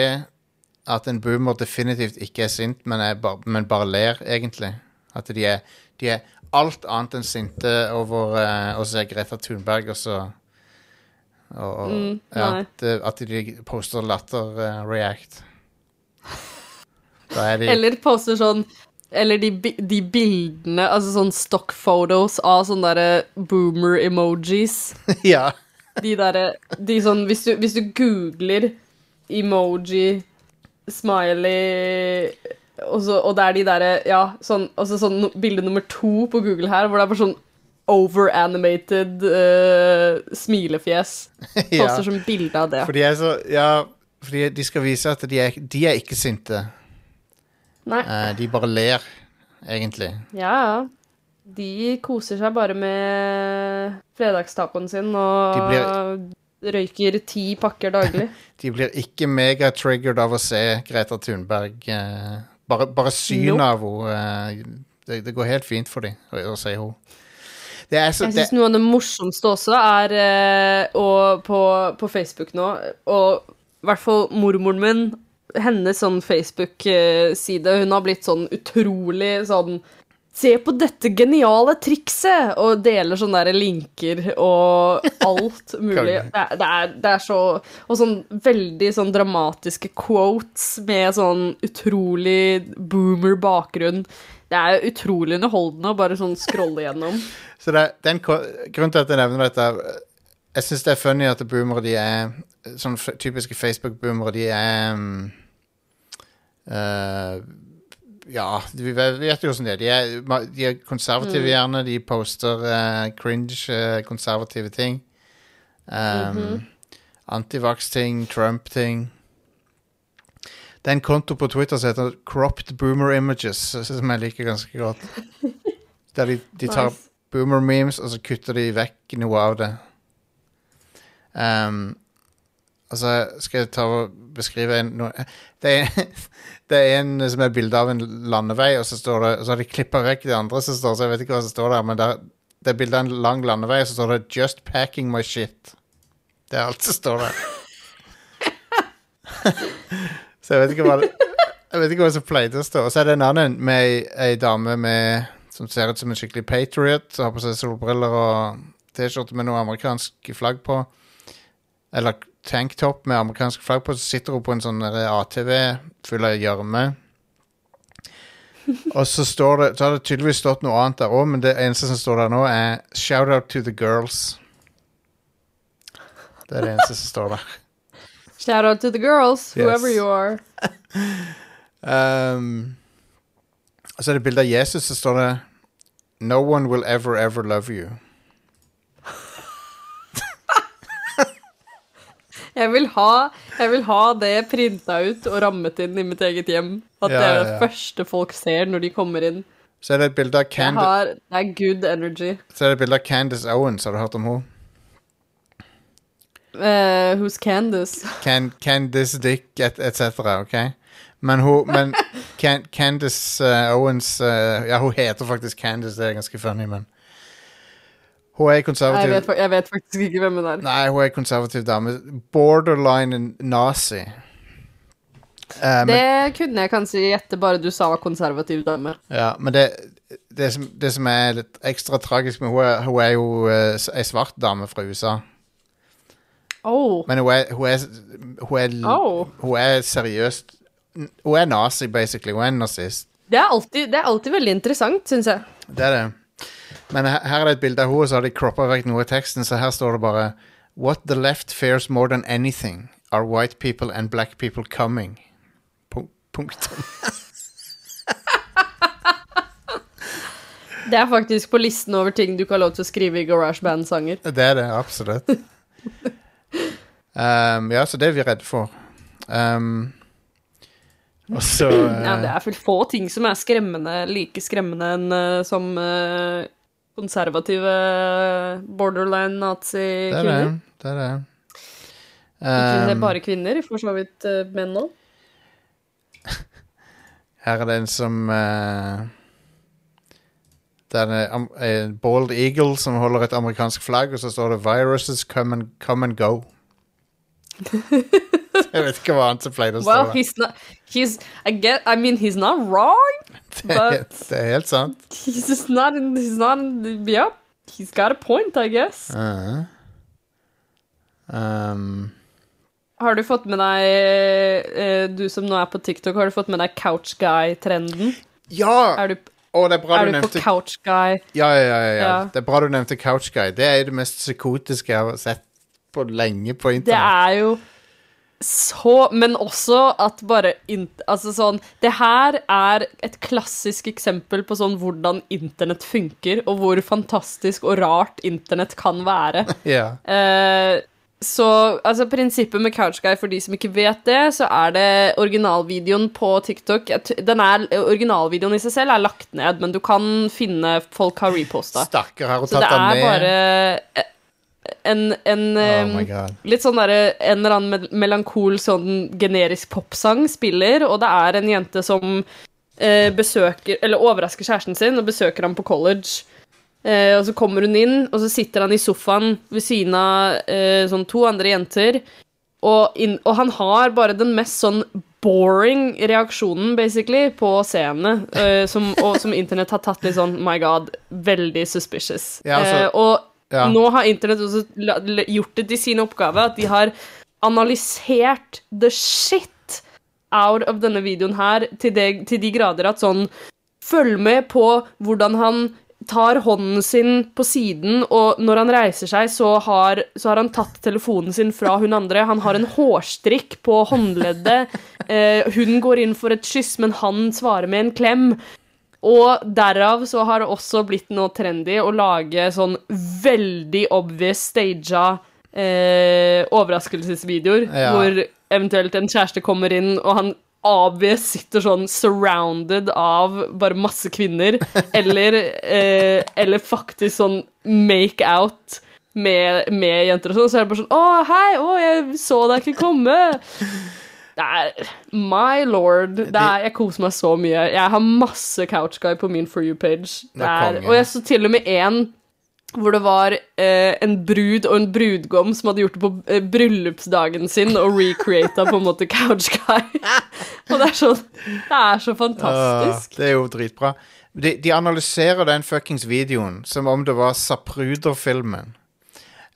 at en boomer definitivt ikke er sint, men, er bare, men bare ler, egentlig? At de er, de er alt annet enn sinte over uh, å se Greta Thunberg, og så og, og, Mm, ja, nei. det, At de poster latter-react. da er de Eller poster sånn Eller de, de bildene, altså sånn stock photos av sånne derre boomer-emojis. Ja. De derre De sånn hvis du, hvis du googler emoji, smiley og, så, og det er de derre Ja, sånn Altså sånn bilde nummer to på Google her, hvor det er bare sånn overanimated uh, smilefjes. ja. Poster som bilde av det. For de er så Ja, fordi de skal vise at de er, de er ikke sinte. Nei. Uh, de bare ler, egentlig. Ja, ja. De koser seg bare med fredagstacoen sin og røyker ti pakker daglig. De blir ikke mega-triggered av å se Greta Thunberg. eh, bare, bare synet Nope. av henne eh, det, det går helt fint for dem å, se henne. Det så Jeg syns noe av det morsomste også er eh, på, på Facebook nå, og i hvert fall mormoren min, hennes sånn Facebook-side, hun har blitt sånn utrolig sånn Se på dette geniale trikset! Og deler sånne der linker og alt mulig. Det er, det, er, det er så Og sånn veldig sånn dramatiske quotes med sånn utrolig boomer bakgrunn. Det er utrolig underholdende å bare sånn scrolle gjennom. så det, den, en grunnen til at jeg nevner dette er- Jeg syns det er funny at boomere de er Sånn typiske Facebook-boomere, de er um, eh, Ja, vi vet, jo hvordan det er. De er, er konservative, gjerne. De poster uh, cringe, uh, konservative ting. Um, Antivax-ting, Trump-ting. Det er en konto på Twitter som heter Cropped Boomer Images, som jeg liker ganske godt. Der de, de tar Nice. boomer memes, og så kutter de vekk noe av det. Um, altså, skal jeg ta og beskrive en no, det, er, det er en som er bilde av en landevei, og så, står det, og så har de klippa vekk de andre som står, så jeg vet ikke hva som står der, men der, det er bilde av en lang landevei, og så står det 'Just packing my shit'. Det er alt som står der. så jeg vet ikke hva det, Jeg vet ikke hva som pleide å stå. Og så er det en annen med ei dame med, som ser ut som en skikkelig patriot, som har på seg solbriller og T-skjorte med noe amerikansk flagg på. Eller tanktop med amerikansk flagg på, så sitter hun på en sånn ATV full av gjørme. Og så står det Så har det tydeligvis stått noe annet der òg, men det eneste som står der nå, er 'Shout out to the girls'. Det er det eneste som står der. Shout out to the girls, Yes. whoever you are. Um, og så er det bilde av Jesus, så står det 'No one will ever, ever love you'. Jeg vil ha, jeg vil ha det printa ut og rammet inn i mitt eget hjem. At Ja, det er det ja. første folk ser når de kommer inn. Så er det et bilde av Cand har, det er good energy. Så er det et bilde av Candice Owens, har du hørt om henne? Uh, who's Candice? Can, Candice Dick, et, etc. Ok? Men hun Men Can, Candice uh, Owens uh, Ja, hun heter faktisk Candice, det er ganske funny, men Hun er Jeg konservativ vet, jeg vet faktisk ikke hvem hun er. Nei, hun er konservativ dame. Borderline nazi. Eh, men, Det kunne jeg kanskje gjette bare du sa konservativ dame. ja, men det, det, som, det som er litt ekstra tragisk med er, hun er jo uh, ei svart dame fra USA. Oh. Men hun er, hun er, hun er, Oh. hun er seriøst Hun er nazi, basically. Hun er en nazist. Det er alltid, det er alltid veldig interessant, syns jeg. Det er det. Men her, her er det et bilde av henne, så har de croppa vekk noe i teksten, så her står det bare What the left fears more than anything are white people and black people coming. Punk- Punktum. Det er faktisk på listen over ting du ikke har lov til å skrive i GarageBand-sanger. Det er det, absolutt. Um, ja, så det er vi redde for. Um, og så Ja, det uh, er vel få ting som er skremmende, like skremmende enn uh, som eh, konservative borderline Det er det. nazi-kvinner. Det. Ikke Um, bare kvinner, for så vidt eh, menn òg. her er det en som uh, Det er en, en bald eagle som holder et amerikansk flagg, og så står det 'Viruses come and, come and go'. Jeg vet ikke hva annet som pleier å stå Well, he's not He's I get I mean he's not wrong, Det er, but det er helt sant. he's just not in he's not in yeah. He's got a point, I guess. Uh, um, Har du fått med deg eh, Du som nå er på TikTok, har du fått med deg Couch Guy-trenden? ja! Er du, Å, det er er du du på nevnte Couch Guy? Ja, ja, ja, ja. Ja. Det er bra du nevnte Couch Guy. Det er det mest psykotiske jeg har sett på lenge på internett. Det er jo så Men også at bare Altså sånn Det her er et klassisk eksempel på sånn hvordan internett funker, og hvor fantastisk og rart internett kan være. Ja. Eh, så altså prinsippet med Couchguy, for de som ikke vet det, så er det originalvideoen på TikTok den er, Originalvideoen i seg selv er lagt ned, men du kan finne folk har reposta. Stakkar, har hun Så det tatt den er bare eh, en, en Oh. Litt sånn derre En eller annen melankol sånn generisk popsang spiller, og det er en jente som eh, besøker Eller overrasker kjæresten sin og besøker ham på college. Eh, og så kommer hun inn, og så sitter han i sofaen ved siden av eh, sånn to andre jenter. Og, inn, og han har bare den mest sånn boring reaksjonen, basically, på seerne. eh, som, og som internett har tatt litt sånn My God, veldig suspicious. Ja, altså- eh, og Ja. nå har internett også gjort det til sin oppgave at de har analysert the shit out of denne videoen her til, de, til de grader at sånn Følg med på hvordan han tar hånden sin på siden, og når han reiser seg, så har, så har han tatt telefonen sin fra hun andre. Han har en hårstrikk på håndleddet. Eh, hun går inn for et kyss, men han svarer med en klem. Og derav så har det også blitt noe trendy å lage sånn veldig obvious staged eh, overraskelsesvideoer, Ja. hvor eventuelt en kjæreste kommer inn, og han obvious sitter sånn surrounded av bare masse kvinner, eller, eh, eller faktisk sånn make out med, med jenter og sånn, så er det bare sånn Å, hei, å, jeg så deg ikke komme. Det er My lord. Det er, jeg koser meg så mye. Jeg har masse Couchguy på min For you-page. Og jeg så til og med en hvor det var eh, en brud og en brudgom som hadde gjort det på eh, bryllupsdagen sin og recreata på en måte Couchguy. og det er sånn Det er så fantastisk. Uh, det er jo dritbra. De, de analyserer den fuckings videoen som om det var Zapruder-filmen.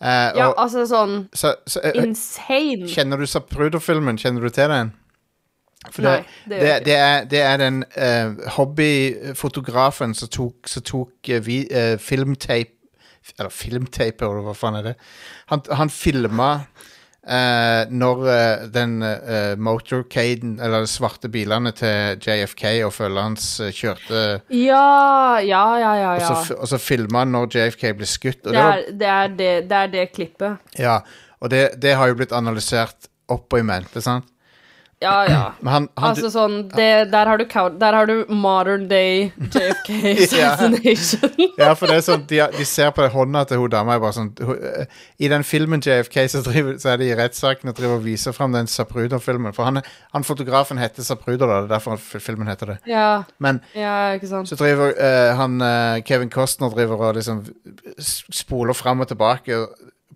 Eh, Ja, og, altså sånn så, så, uh, insane. Kjenner du Zapruder-filmen? Kjenner du til den? For Nei, det, det det, er, det er den uh, hobbyfotografen som tok, som tok vi, filmtape Eller filmtape, eller hva faen er det? Han, han filma eh, når uh, den uh, motorcaden, eller de svarte bilene til JFK og følget hans kjørte Ja, ja, ja, ja. Og så, ja. og så filma han når JFK ble skutt. Det er det, er det, det, er det klippet. ja, og det, det har jo blitt analysert opp og i mente, sant? Ja, ja. Han, han Altså sånn, det, der, har du, der har du modern day JFK assassination. Ja, for det er sånn, de, de ser på hånda til hun dama bare sånn hun, eh, I den filmen JFK så, driver, så er de i rettssaken og driver og viser fram den Zapruder-filmen. For han, han fotografen heter Zapruder, da. Det er derfor filmen heter det. Ja, Men ja, ikke sant. så driver uh, han uh, Kevin Costner driver og liksom spoler fram og tilbake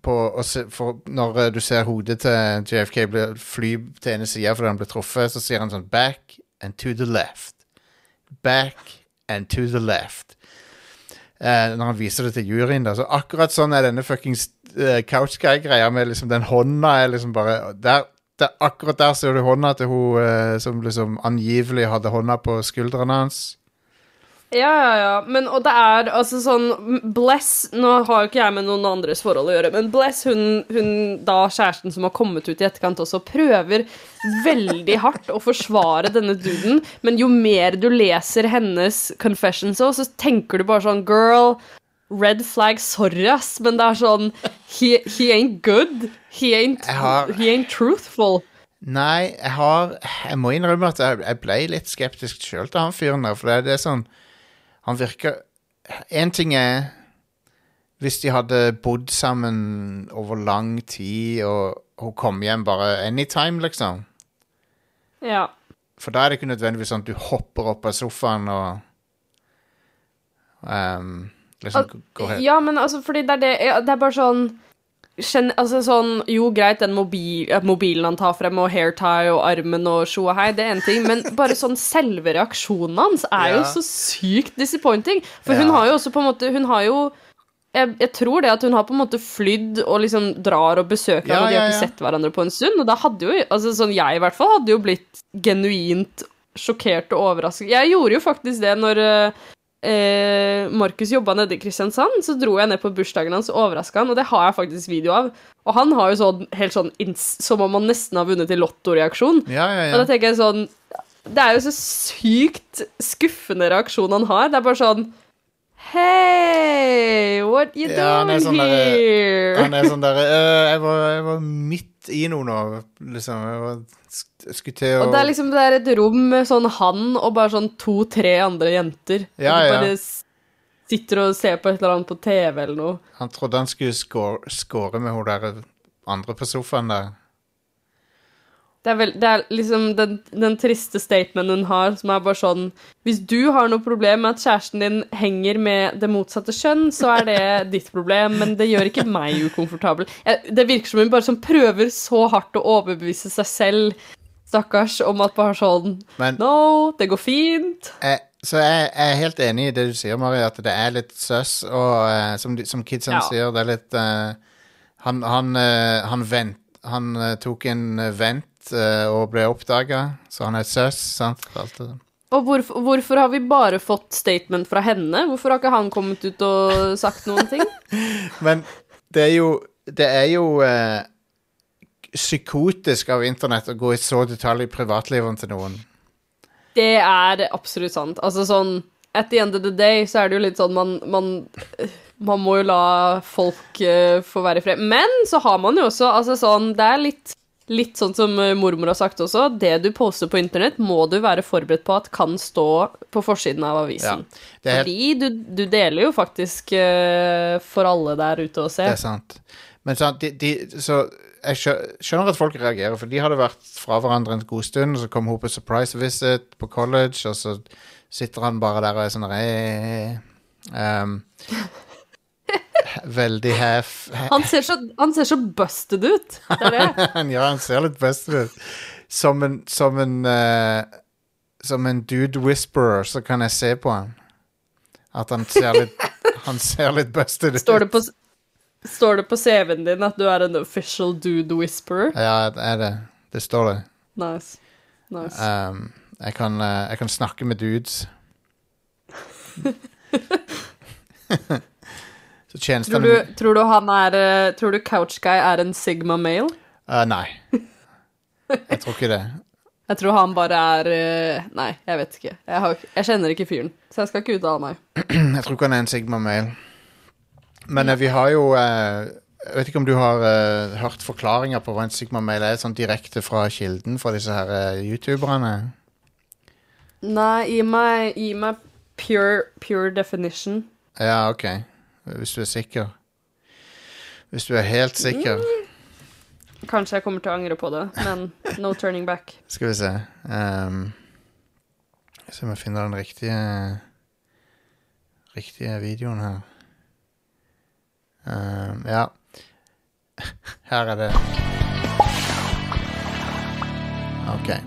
på, se, når eh, du ser hodet til JFK fly til ene sida fordi han ble truffet, så sier han sånn Back and to the left. Back and to the left. Eh, når han viser det til juryen. Da. Så akkurat sånn er denne fuckings uh, Couch Guy-greia med liksom den hånda er liksom bare der, der, Akkurat der ser du hånda til hun uh, som liksom angivelig hadde hånda på skuldrene hans. Ja, ja, ja. Men, og det er altså sånn Bless Nå har jo ikke jeg med noen andres forhold å gjøre, men Bless, hun, hun da kjæresten som har kommet ut i etterkant også, prøver veldig hardt å forsvare denne duden, men jo mer du leser hennes confessions òg, så tenker du bare sånn Girl, red flag, sorry, ass, men det er sånn He, he ain't good. He ain't, har- he ain't truthful. Nei, jeg har Jeg må innrømme at jeg, jeg ble litt skeptisk sjøl til han fyren der. For det, det er sånn Han virker Én ting er hvis de hadde bodd sammen over lang tid, og hun kom hjem bare anytime, liksom. Ja. For da er det ikke nødvendigvis sånn at du hopper opp av sofaen og um, liksom Al- går helt Ja, men altså, fordi det er det Det er bare sånn Altså sånn Jo, greit, den mobil, mobilen han tar frem, og hairtie og armen og sjo og hei, det er en ting, men bare sånn selve reaksjonen hans er jo så sykt disappointing. For hun Ja. har jo også på en måte Hun har jo jeg, jeg tror det at hun har på en måte flydd og liksom drar og besøker Ja, ham, og de har ikke sett hverandre på en stund. Og da hadde jo altså sånn Jeg i hvert fall hadde jo blitt genuint sjokkert og overrasket. Jeg gjorde jo faktisk det når eh, eh, Markus jobba nede i Kristiansand, så dro jeg ned på bursdagen hans og overraska han, og det har jeg faktisk video av. Og han har jo sånn helt sånn som om han nesten har vunnet i lottoreaksjon. Ja, ja, ja. Og da tenker jeg sånn Det er jo så sykt skuffende reaksjon han har. Det er bare sånn Hey, what you Ja, han er doing sånn der- here? Han er sånn der uh, jeg, jeg var midt i noe nå, liksom. Jeg var, skulle til å Og det er liksom det er et rom med sånn han og bare sånn to-tre andre jenter. Ja, og de bare ja. sitter og ser på et eller annet på TV eller noe. Han trodde han skulle score, score med hun der andre på sofaen der. Det er, vel, det er liksom den, den triste statementen hun har, som er bare sånn Hvis du har noe problem med at kjæresten din henger med det motsatte kjønn, så er det ditt problem, men det gjør ikke meg ukomfortabel. Jeg, det virker som hun bare sånn prøver så hardt å overbevise seg selv, stakkars, om at bare sånn Men No, det går fint. jeg, så jeg, jeg er helt enig i det du sier, Mari, at det er litt søss, og eh, som, som kidsen Ja. sier, det er litt eh, Han, han, eh, han, vent, han eh, tok en eh, vent eh, og ble oppdaga, så han er søss, sant? Alt det. Og hvorfor, hvorfor har vi bare fått statement fra henne? Hvorfor har ikke han kommet ut og sagt noen ting? Men det er jo Det er jo eh, psykotisk av internett å gå i så detalj i privatlivet til noen. Det er absolutt sant. Altså sånn At the end of the day så er det jo litt sånn man Man, man må jo la folk uh, få være i fred. Men så har man jo også Altså sånn Det er litt Litt sånn som eh, mormor har sagt også, det du poster på internett, må du være forberedt på at kan stå på forsiden av avisen. Ja, er, Fordi du, du deler jo faktisk uh, for alle der ute å se. det er sant. Men sant, de, de, så jeg skjønner at folk reagerer, for de hadde vært fra hverandre en god stund, og så kom hun på surprise visit på college, og så sitter han bare der og er sånn um, Veldig half Han ser, så, han ser så busted ut. Det er det. ja, han ser litt busted ut. Som en Som en uh, Som en dude whisperer, så kan jeg se på han. At han ser litt Han ser litt busted ut. Står det på, Står det på CV-en din at du er en official dude whisperer? Ja, det er det. Det står det. Nice. nice. Um, jeg, kan, uh, jeg kan snakke med dudes. Så tror, du, tror du han er eh, Tror du Couchguy er en Sigma male? Uh, Nei. Jeg tror ikke det. Jeg tror han bare er Nei, jeg vet ikke. Jeg, har, jeg kjenner ikke fyren, så jeg skal ikke uttale meg. Jeg tror ikke han er en Sigma Male. Men eh, vi har jo eh, Jeg vet ikke om du har eh, hørt forklaringer på hva en Sigma-mail er, sånn direkte fra kilden fra disse her youtuberne? Nei, gi meg, gi meg pure, pure definition. Ja, OK. Hvis du er sikker. Hvis du er helt sikker. Kanskje jeg kommer til å angre på det, men no turning back. Skal vi se um, Se om jeg finner den riktige Riktige videoen her. Um, ja. Her er det. OK.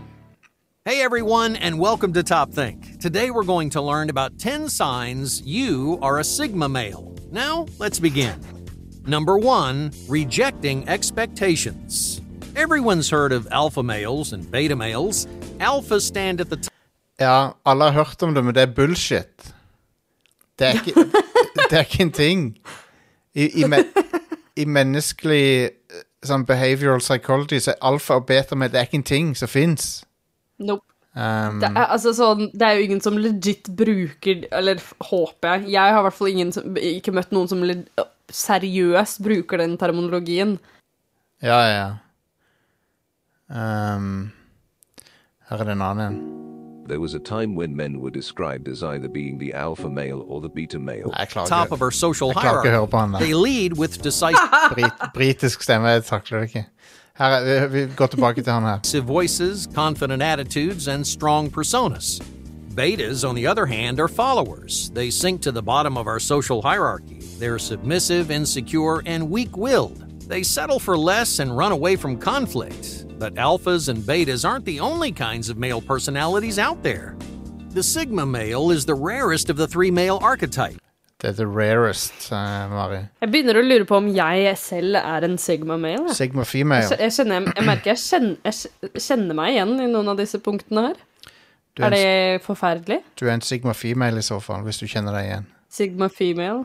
Hey everyone, and welcome to Top Think. Today we're going to learn about 10 signs you are a Sigma male. Now, let's begin. Number one, rejecting expectations. Everyone's heard of alpha males and beta males. Alphas stand at the top. Ja, alle har hørt om det, men det er bullshit. Det er ikke, det er ikke en ting. I, i, me, i menneskelig eh, sånn behavioral psychology så er alfa og beta med det er ikke en ting som fins. Nope. Um, Det er, altså, sånn, det er jo ingen som legit bruker Eller håper jeg. Jeg har i hvert fall ingen som, ikke møtt noen som seriøst bruker den terminologien. ja, ja, ja. Um, her er det en annen en. There was a time when men were described as either being the alpha male or the beta male. Jeg klarer top ikke, of our social jeg klarer ikke å hierarchy. høre på han They lead with decisive Brit, britisk stemme, jeg takler det ikke. Her er, vi, vi går tilbake til han her. voices, confident attitudes, and strong personas. Betas, on the other hand, are followers. They sink to the bottom of our social hierarchy. They're submissive, insecure, and weak willed. They settle for less and run away from conflict. But alphas and betas aren't the only kinds of male personalities out there. The Sigma male is the rarest of the three male archetypes. Det er the rarest, uh, Mari. Jeg begynner å lure på om jeg selv er en Sigma male. jeg. Sigma female. jeg, kjenner, jeg merker jeg kjenner, jeg kjenner meg igjen i noen av disse punktene her. Du Er er, en, det forferdelig? du er en Sigma female i så fall, hvis du kjenner deg igjen. Sigma female?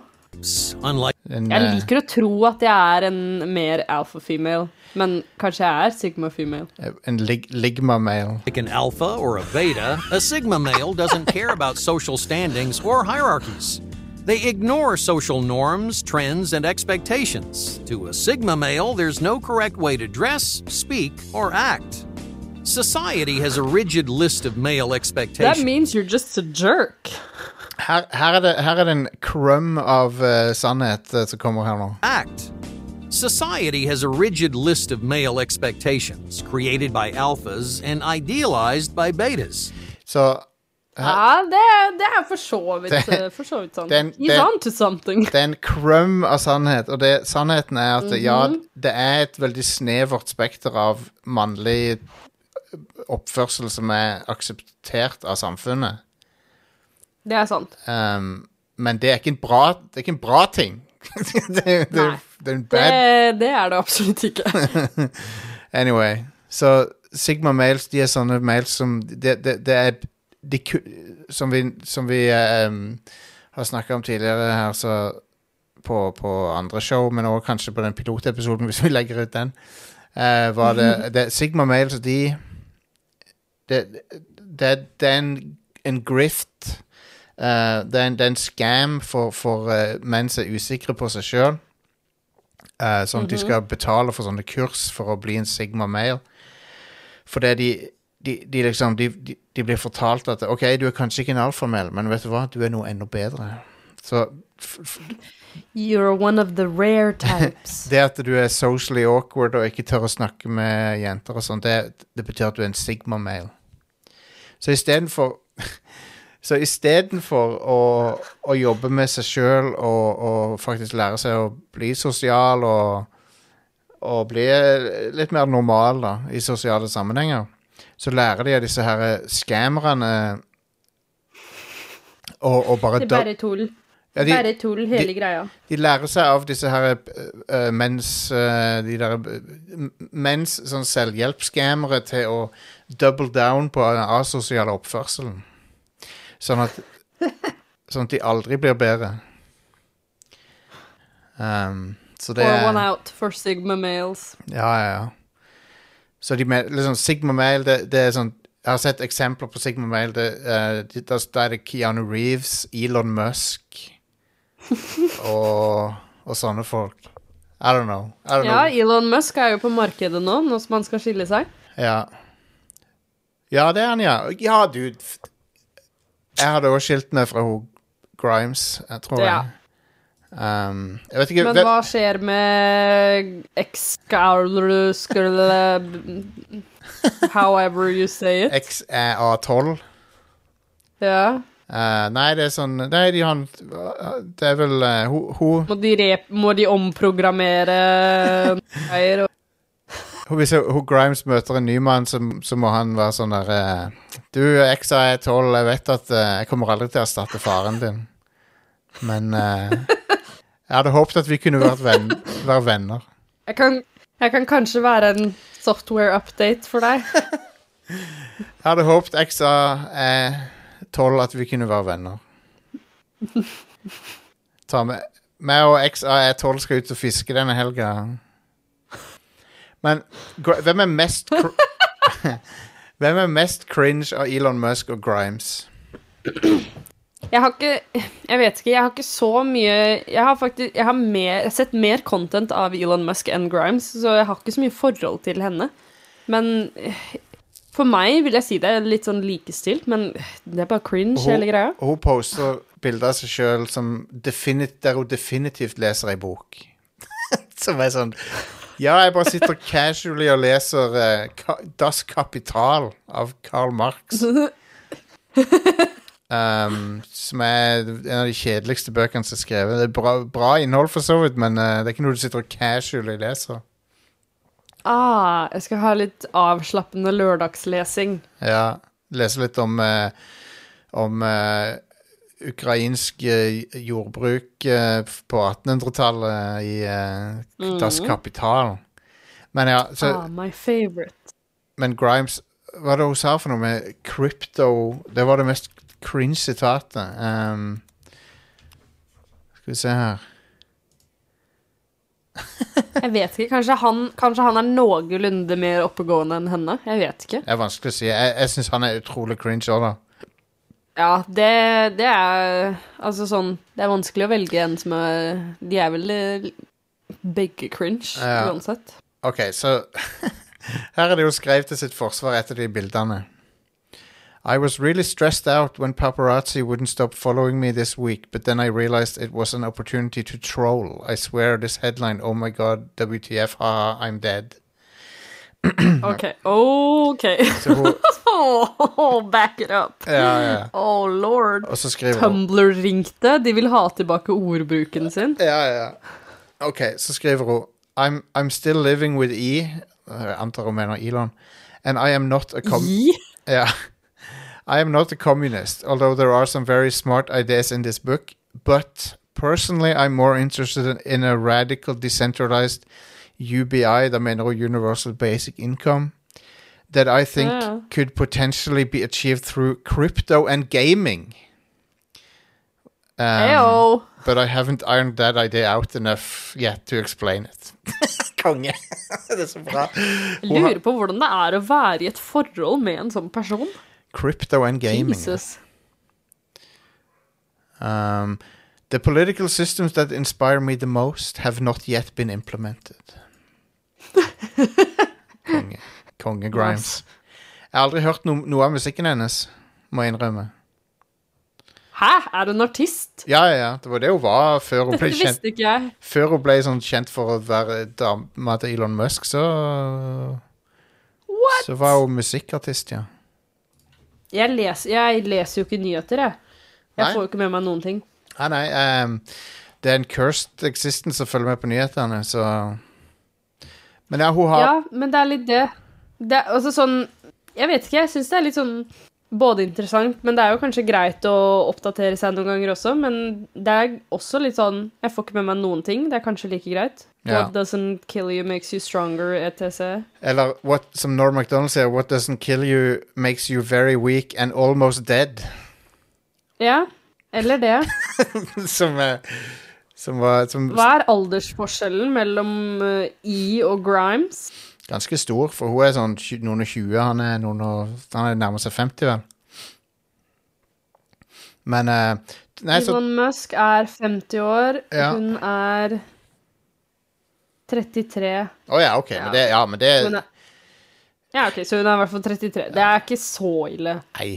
Unlike En, Jeg eh, liker å tro at jeg er en mer alpha female, men kanskje jeg er sigma female. en lig, ligma male. Like an alpha or a beta, a sigma male doesn't care about social standings or hierarchies. They ignore social norms, trends, and expectations. To a sigma male, there's no correct way to dress, speak, or act. Society has a rigid list of male expectations. That means you're just a jerk. Her, her, er det, her er det en crumb av uh, sannhet uh, som kommer her nå. act. Society has a rigid list of male expectations created by alphas and idealized by betas. Så Ja, det, det er for så vidt, Det- eh, for så vidt sånn. den- He's den- on to something. det er en crumb av sannhet, og det, sannheten er at ja, Mhm. det er et veldig snevert spekter av mannlig oppførsel som er akseptert av samfunnet. Det er sant. Um, men det er ikke en bra, det er ikke en bra ting. det, det, Nei. det er en Det, bad det er det absolutt ikke. Anyway, så Sigma mails, de er sånne mails som Det, det, det er de, Som vi, som vi um, har snakka om tidligere her, så på, på andre show, men også kanskje på den pilotepisoden, hvis vi legger ut den, uh, var det, det Sigma mails, de Det, det, det er en, en grift. Eh, det, er en, det er en scam for, for uh, menn som er usikre på seg sjøl. Uh, sånn at de skal betale for sånne kurs for å bli en Sigma male. Fordi de, de, de liksom de, de, blir fortalt at OK, du er kanskje ikke en alfamel, men vet du hva, du er noe enda bedre. Så You're one of the rare types. det at du er socially awkward og ikke tør å snakke med jenter og sånn, det, det betyr at du er en Sigma male. Så istedenfor Så istedenfor å, å jobbe med seg sjøl og, og faktisk lære seg å bli sosial og, og bli litt mer normal da, i sosiale sammenhenger, så lærer de av disse her skamrene og, og bare Det er bare tull. Ja, de, Bare tull, hele de- greia. de lærer seg av disse her uh, mens uh, De der mens sånn selvhjelpsskammere til å double down på den asosiale oppførselen. Sånn at Sånn at de aldri blir bedre. Um, så det Pour one out for Sigma males. Ja, ja, ja. Så de liksom Sigma male, det, det er sånn Jeg har sett eksempler på Sigma male. Det, uh, det, da da er det Keanu Reeves, Elon Musk og, og sånne folk. I don't know. I don't Ja, know. Elon Musk er jo på markedet nå, nå som han skal skille seg. Ja. ja, det er han, ja. Ja, dude. Jeg hadde også skilt meg fra hun Grimes, jeg tror Ja. jeg. Um, jeg vet ikke Men hva skjer med Excalibur However you say it. XA12. Ja. Uh, nei, det er sånn Nei, de har Det er vel uh, Hun hun- Må de, rep må de omprogrammere greier? Hvis hun Grimes møter en ny mann, så, så må han være sånn der eh, Du, XA er 12, jeg vet at eh, jeg kommer aldri til å erstatte faren din. Men eh, jeg hadde håpet at vi kunne vært ven, være venner. Jeg kan, jeg kan kanskje være en software update for deg. Jeg hadde håpet XA er 12, at vi kunne være venner. Ta med meg og XA er 12 skal ut og fiske denne helga. Men hvem er mest Hvem er mest cringe av Elon Musk og Grimes? Jeg har ikke Jeg vet ikke, jeg har ikke så mye Jeg har faktisk Jeg har, mer, jeg har sett mer content av Elon Musk enn Grimes, så jeg har ikke så mye forhold til henne. Men for meg vil jeg si det er litt sånn likestilt, men det er bare cringe, hun- hele greia. Hun poster bilder av seg sjøl der hun definitivt leser ei bok. som er sånn Ja, jeg bare sitter casually og leser uh, Das Kapital av Karl Marx. Um, som er en av de kjedeligste bøkene som er skrevet. Det er bra, bra innhold, for så vidt, men uh, det er ikke noe du sitter og casually leser. Ah, jeg skal ha litt avslappende lørdagslesing. Ja, lese litt om uh, om eh, ukrainsk eh, jordbruk eh, på 1800-tallet i eh, Das Kapital. Men ja, så, ah, my favorite. men Grimes Hva var det hun sa for noe med crypto? Det var det mest cringe sitatet. Um, skal vi se her Jeg vet ikke, kanskje han, kanskje han er noenlunde mer oppegående enn henne? Jeg vet ikke. Det er vanskelig å si. Jeg, jeg syns han er utrolig cringe òg, da. Ja, det, det er Altså sånn Det er vanskelig å velge en som er De er vel eh, begge cringe, Ja. uansett. OK, så Her er det jo skrevet til sitt forsvar etter de bildene. I was really stressed out when paparazzi wouldn't stop following me this week, but then I realized it was an opportunity to troll. I swear this headline, oh my god, WTF, haha, I'm dead. OK. OK. Hun, oh, back it up. ja, ja. Oh lord. Skriver hun Tumblr ringte. De vil ha tilbake ordbruken sin. Ja, ja. OK, så skriver hun I'm, I'm still living with E. Jeg antar hun mener Elon. And I am not a com... E? Yeah. I am not a communist, although there are some very smart ideas in this book. But personally, I'm more interested in, in a radical, decentralized UBI, da mener Universal Basic Income, that I think Ja. could potentially be achieved through crypto and gaming. Um, but I haven't ironed that idea out enough yet to explain it. Konge. det er så bra. Lurer på hvordan det er å være i et forhold med en sånn person. Crypto and gaming. Jesus. Um, the political systems that inspire me the most have not yet been implemented. Konge. Konge Grimes. Jeg har aldri hørt no noe av musikken hennes, må jeg innrømme. Hæ? Er du en artist? Ja, ja, ja. Det var det hun var før hun ble kjent, visste ikke jeg. før hun ble sånn kjent for å være dama til Elon Musk, så What? Så var hun musikkartist, ja. Jeg, leser, jeg leser jo ikke nyheter, jeg. Jeg Nei. får jo ikke med meg noen ting. Nei, nei, Um, det er en cursed existence å følge med på nyhetene, så Men ja, hun har Ja, men det er litt det. Det er altså sånn Jeg vet ikke, jeg syns det er litt sånn både interessant, men det er jo kanskje greit å oppdatere seg noen ganger også. Men det er også litt sånn Jeg får ikke med meg noen ting. Det er kanskje like greit. Ja. What doesn't kill you makes you stronger, etc. Eller what, som Norm MacDonald sier, what doesn't kill you makes you very weak and almost dead. Ja, eller det. som, som var som Hva er aldersforskjellen mellom eh, E og Grimes? ganske stor, for hun er sånn noen og tjue. Han er noen og Han er nærmer seg 50, vel. Men uh, Nei, så Elon Musk er 50 år, Ja. hun er 33. Å ja, OK. Men det, ja, men det Hun er, ja, ok, så hun er i hvert fall 33. Det er ikke så ille. Nei.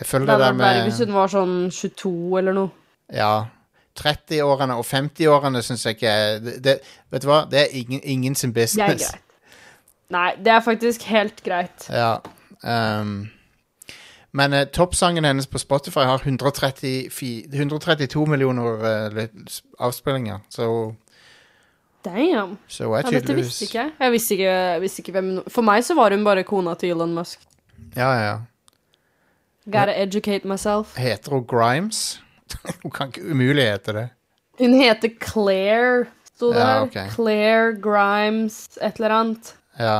Jeg føler Det det, der med hvis hun var sånn 22 eller noe. Ja. 30-årene og 50-årene syns jeg ikke er det, det, Vet du hva? Det er ingen, ingen sin Det er business. greit. Nei, det er faktisk helt greit. Ja. Um, men uh, toppsangen hennes på Spotify har 130, 132 millioner uh, avspillinger, så, Damn. så Ja, dette visste ikke. Jeg visste ikke, jeg visste ikke hvem For meg så var hun bare kona til Elon Musk. Ja, ja, ja. Gotta educate myself. Heter hun Grimes? hun kan ikke umulig hete det. Hun heter Claire, sto det Ja, her. ok. Claire Grimes, et eller annet. Ja.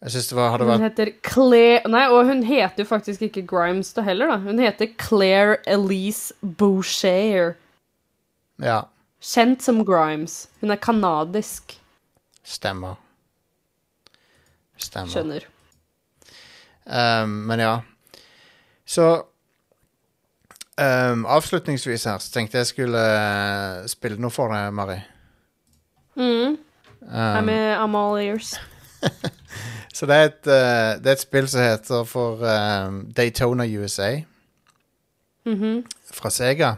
Jeg syns det var, hadde Hun heter Claire Nei, og hun heter jo faktisk ikke Grimes da heller, da. Hun heter Claire Elise Boucher. Ja, Kjent som Grimes. Hun er kanadisk. stemmer. Stemmer. Skjønner. Um, men ja. Så um, Avslutningsvis her så tenkte jeg skulle eh, spille noe for deg, Mari. Mm. Um, I'm, I'm all ears. så det er, et, uh, det er et spill som heter for um, Daytona USA Mhm. fra Sega.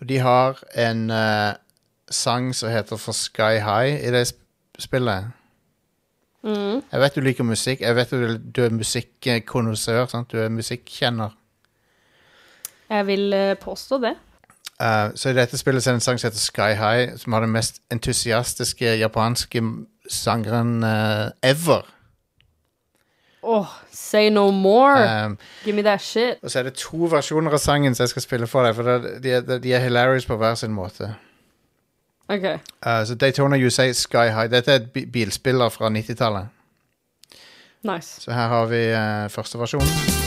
Og de har en uh, sang som heter For Sky High i det sp spillet. Mm. Jeg vet du liker musikk. Jeg vet du, du er musikkonnoissør. Du er musikkjenner. Jeg vil eh, påstå det. Uh, så i dette spillet er det en sang som heter Sky High, som har den mest entusiastiske japanske sangeren uh, ever. Åh, say no more. Um, Give me that shit. og så er det to versjoner av sangen som jeg skal spille for deg, for det, de, de er hilarious på hver sin måte. OK. Uh, så Daytona USA Sky High. Dette er et bilspiller fra 90-tallet. Nice. Så her har vi uh, første versjon.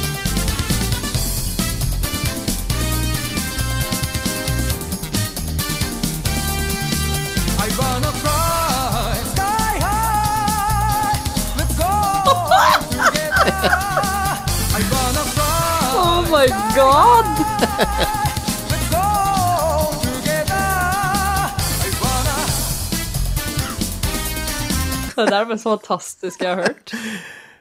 God! Let's go together. I wanna. Det der er det mest fantastiske jeg har hørt.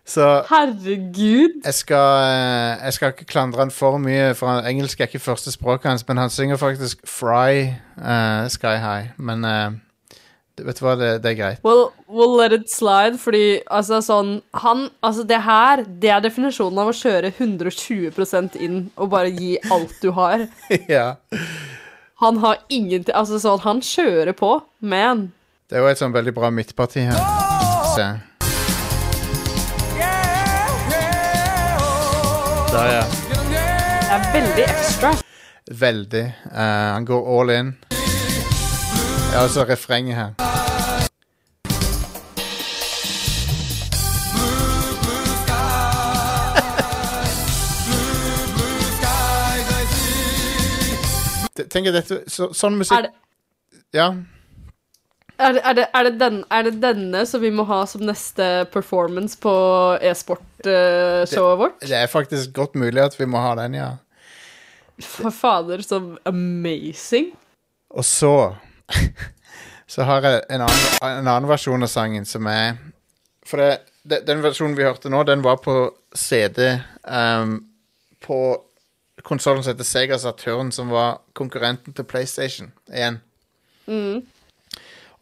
Så Herregud. jeg skal, eh, jeg skal ikke klandre han for mye, for han, engelsk er ikke første språket hans, men han synger faktisk Fry uh, Sky High. Men det- vet du hva, det, det er greit. We'll, we'll let it slide, fordi altså sånn Han Altså, det her, det er definisjonen av å kjøre 120% inn og bare gi alt du har. ja. Han har ingenting Altså sånn, han kjører på, man. Det er jo et sånn veldig bra midtparti her. Se. Der, ja. Det er veldig ekstra. Veldig. Uh, han går all in. Ja, altså refrenget her. Tenk dette så, Sånn musikk det, Ja. er, det, er, det, er, det den, er det denne som vi må ha som neste performance på e-sport-showet vårt? Det er faktisk godt mulig at vi må ha den, ja. For fader, så amazing. Og så Så har jeg en annen, en annen versjon av sangen som er For det, det, den versjonen vi hørte nå, den var på CD um, på konsollen som heter Sega Saturn, som var konkurrenten til PlayStation 1.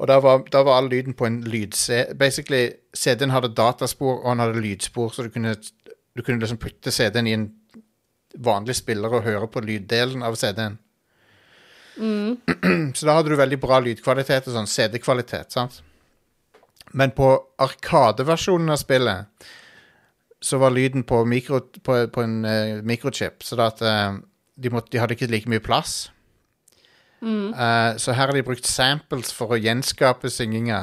Og da var, da var all lyden på en lyd-CD. Basically, CD-en hadde dataspor, og han hadde lydspor, så du kunne, du kunne liksom putte CD-en i en vanlig spiller og høre på lyddelen av CD-en. Så da hadde du veldig bra lydkvalitet og sånn CD-kvalitet, sant? Men på Arkadeversjonen av spillet så var lyden på, mikro, på, på en uh, mikrochip, så at uh, de, måtte, de hadde ikke like mye plass. Eh, så her har de brukt samples for å gjenskape synginga.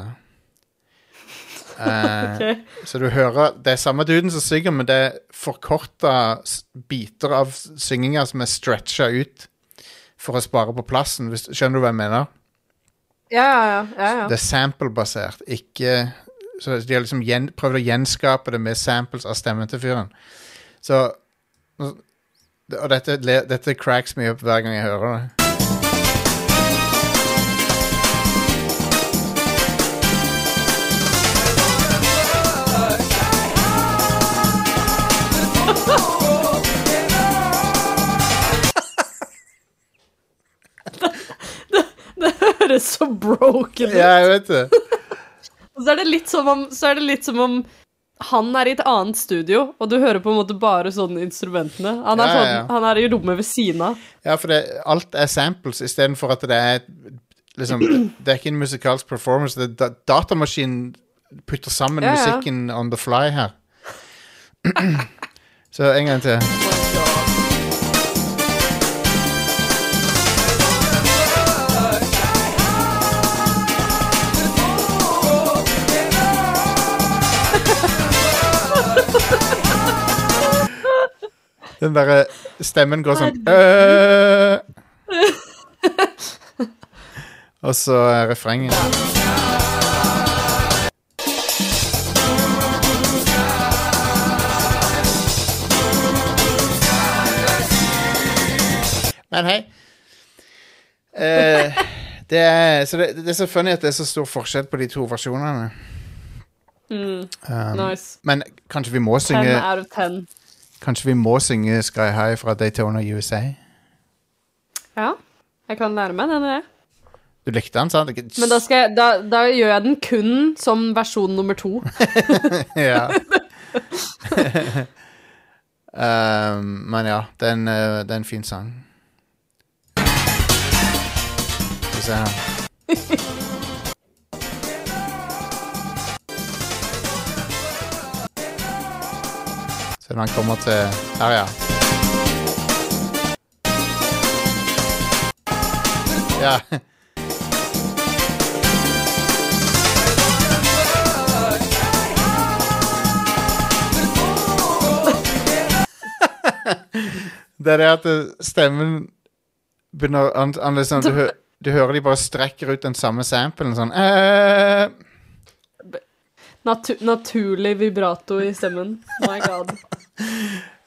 Eh, Ok. Så du hører Det er samme duden som synger, men det er forkorta biter av synginga som er stretcha ut for å spare på plassen. Hvis, skjønner du hva jeg mener? Ja, ja, ja. ja, ja. Det er sample-basert, ikke Så de har liksom gjen, prøvd å gjenskape det med samples av stemmen til fyren. Så Og dette, dette cracks meg opp hver gang jeg hører det. Det høres så broken ut. Ja, jeg vet det. Og så er det litt som om, så er det litt som om han er i et annet studio, og du hører på en måte bare sånne instrumentene. Han er, Ja, ja, ja. Sånn, han er i rommet ved siden av. Ja, for det, alt er samples istedenfor at det er liksom Det er ikke en musikalsk performance. Det er da, datamaskinen putter sammen musikken on the fly her. Så en gang til. Den derre stemmen går sånn øh. Og så er refrenget. Men hei. Eh, det, er, så det, det er så funny at det er så stor forskjell på de to versjonene. Um, Nice. Men kanskje vi må synge 10 out of 10. Kanskje vi må synge Sky High fra Daytona USA? Ja, jeg kan lære meg den, jeg. Du likte den, sant? Men da, skal jeg, da, da gjør jeg den kun som versjon nummer to. ja. um, men ja, det er, en, eh, det er en fin sang. Skal vi se her. Se når han kommer til Her, ja. Ja. Det er at stemmen begynner an, an liksom, du, hø, du hører de bare strekker ut den samme samplen sånn eh, Natu naturlig vibrato i stemmen. My god.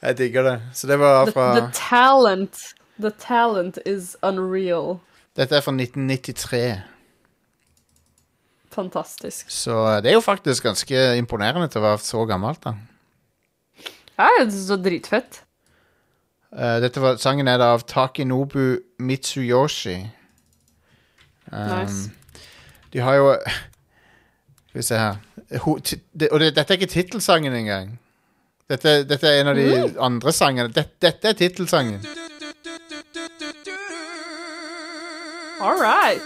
Jeg digger det. Så det var fra the talent The talent is unreal. Dette er fra 1993. Fantastisk. Så eh, det er jo faktisk ganske imponerende til å være så gammelt, da. Ja, det er så dritfett. Uh, dette var, sangen er da av Takinobu Mitsuyoshi. Um, Nice. De har jo Skal vi se her Ho, ti, det, Og det, dette er ikke tittelsangen engang. Dette, dette er en av de andre sangene. Dette, dette er tittelsangen. All right.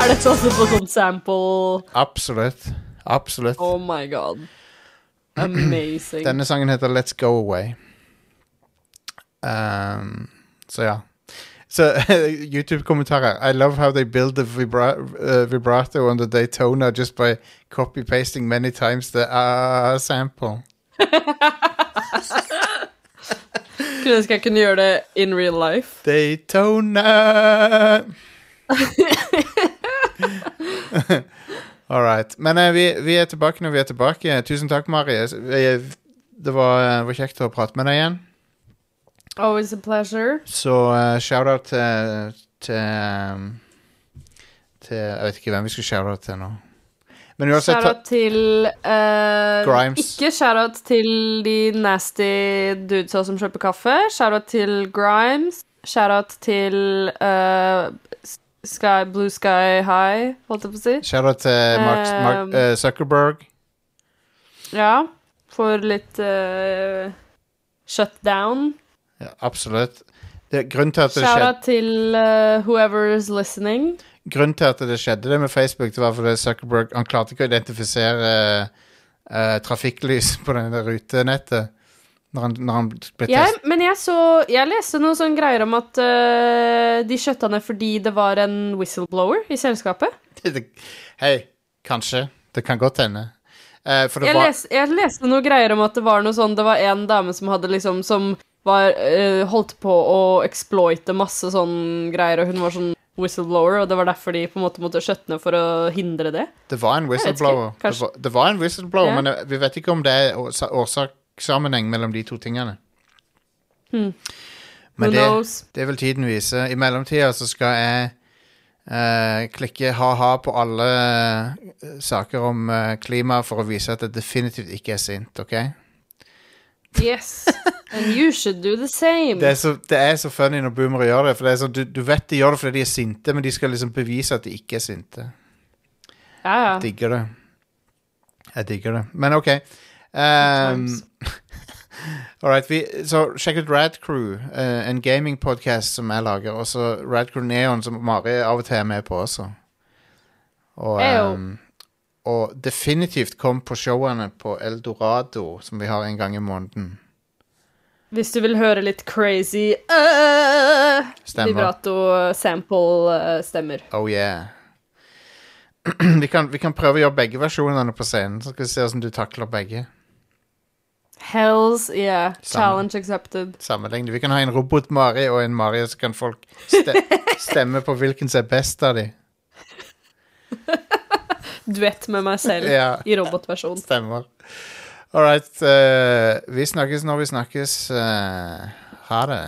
er dette også på sånn sample Absolutt. Absolutt. Oh my god. Amazing. Denne sangen heter Let's Go Away. Um, så ja. Så YouTube-kommentarer. I love how they build the vibra uh, vibrato on the Daytona just by copy-pasting many times the uh, sample. Skulle ønske jeg kunne gjøre det in real life. Daytona! All right. Men uh, vi, vi er tilbake når vi er tilbake. Tusen takk, Mari. Det var, eh, var kjekt å prate med deg igjen. Always a pleasure. Så uh, shout-out til, til um, Til Jeg vet ikke hvem vi skal shout-out til nå. Men uansett Shoutout til uh, Grimes. Ikke shoutout til de nasty dudesa som kjøper kaffe. Shoutout til Grimes. Shoutout til uh, Sky, Blue Sky High, holdt jeg på å si. Shout-out til Mark, Mark, eh, Zuckerberg. Ja, for litt uh, shutdown. Ja, absolutt. Det, grunnen til at det skjedde Shoutout til uh, whoever is listening. grunnen til at det skjedde det med Facebook, det var fordi Zuckerberg Han klarte ikke å identifisere eh, trafikklys på denne rutenettet når han, når han ble Ja, men jeg så Jeg leste noen sånne greier om at øh, de skjøtta ned fordi det var en whistleblower i selskapet. Hei, kanskje. Det kan godt hende. Eh, det Jeg, var les, jeg leste noen greier om at det var noe sånn Det var en dame som hadde liksom Som var uh, holdt på å exploite masse sånn greier, og hun var sånn whistleblower, og det var derfor de på en måte måtte skjøtte ned for å hindre det. Det var en whistleblower, ikke. Det var, det var en whistleblower, Ja. men vi vet ikke om det er årsa- årsakssammenheng mellom de to tingene. Hmm. Men det, det vil tiden vise. I mellomtida så skal jeg uh, klikke ha-ha på alle eh, saker om uh, klima for å vise at det definitivt ikke er sint, OK? Yes. And you should do the same. Det er så, det er så funny når boomere gjør det, for det er sånn, du, du vet de gjør det fordi de er sinte, men de skal liksom bevise at de ikke er sinte. Ja, ja. Digger det. Jeg digger det. Men OK. Um, all right, vi, så sjekk ut Radcrew, Crew, eh, en gamingpodkast som jeg lager. Og så Radcrew Neon, som Mari av og til er med på også. Og, um, og definitivt kom på showene på Eldorado, som vi har en gang i måneden. Hvis du vil høre litt crazy uh, vibrato-sample-stemmer. Oh yeah. vi, kan, vi kan prøve å gjøre begge versjonene på scenen, så skal vi se hvordan du takler begge. Hells yeah. Challenge accepted. Sammenligne. Vi kan ha en robot-Mari og en Mari, så kan folk ste stemme på hvilken som er best av de. Duett med meg selv Ja. i robotversjon. Stemmer. All right. Uh, vi snakkes når vi snakkes. Uh, ha det.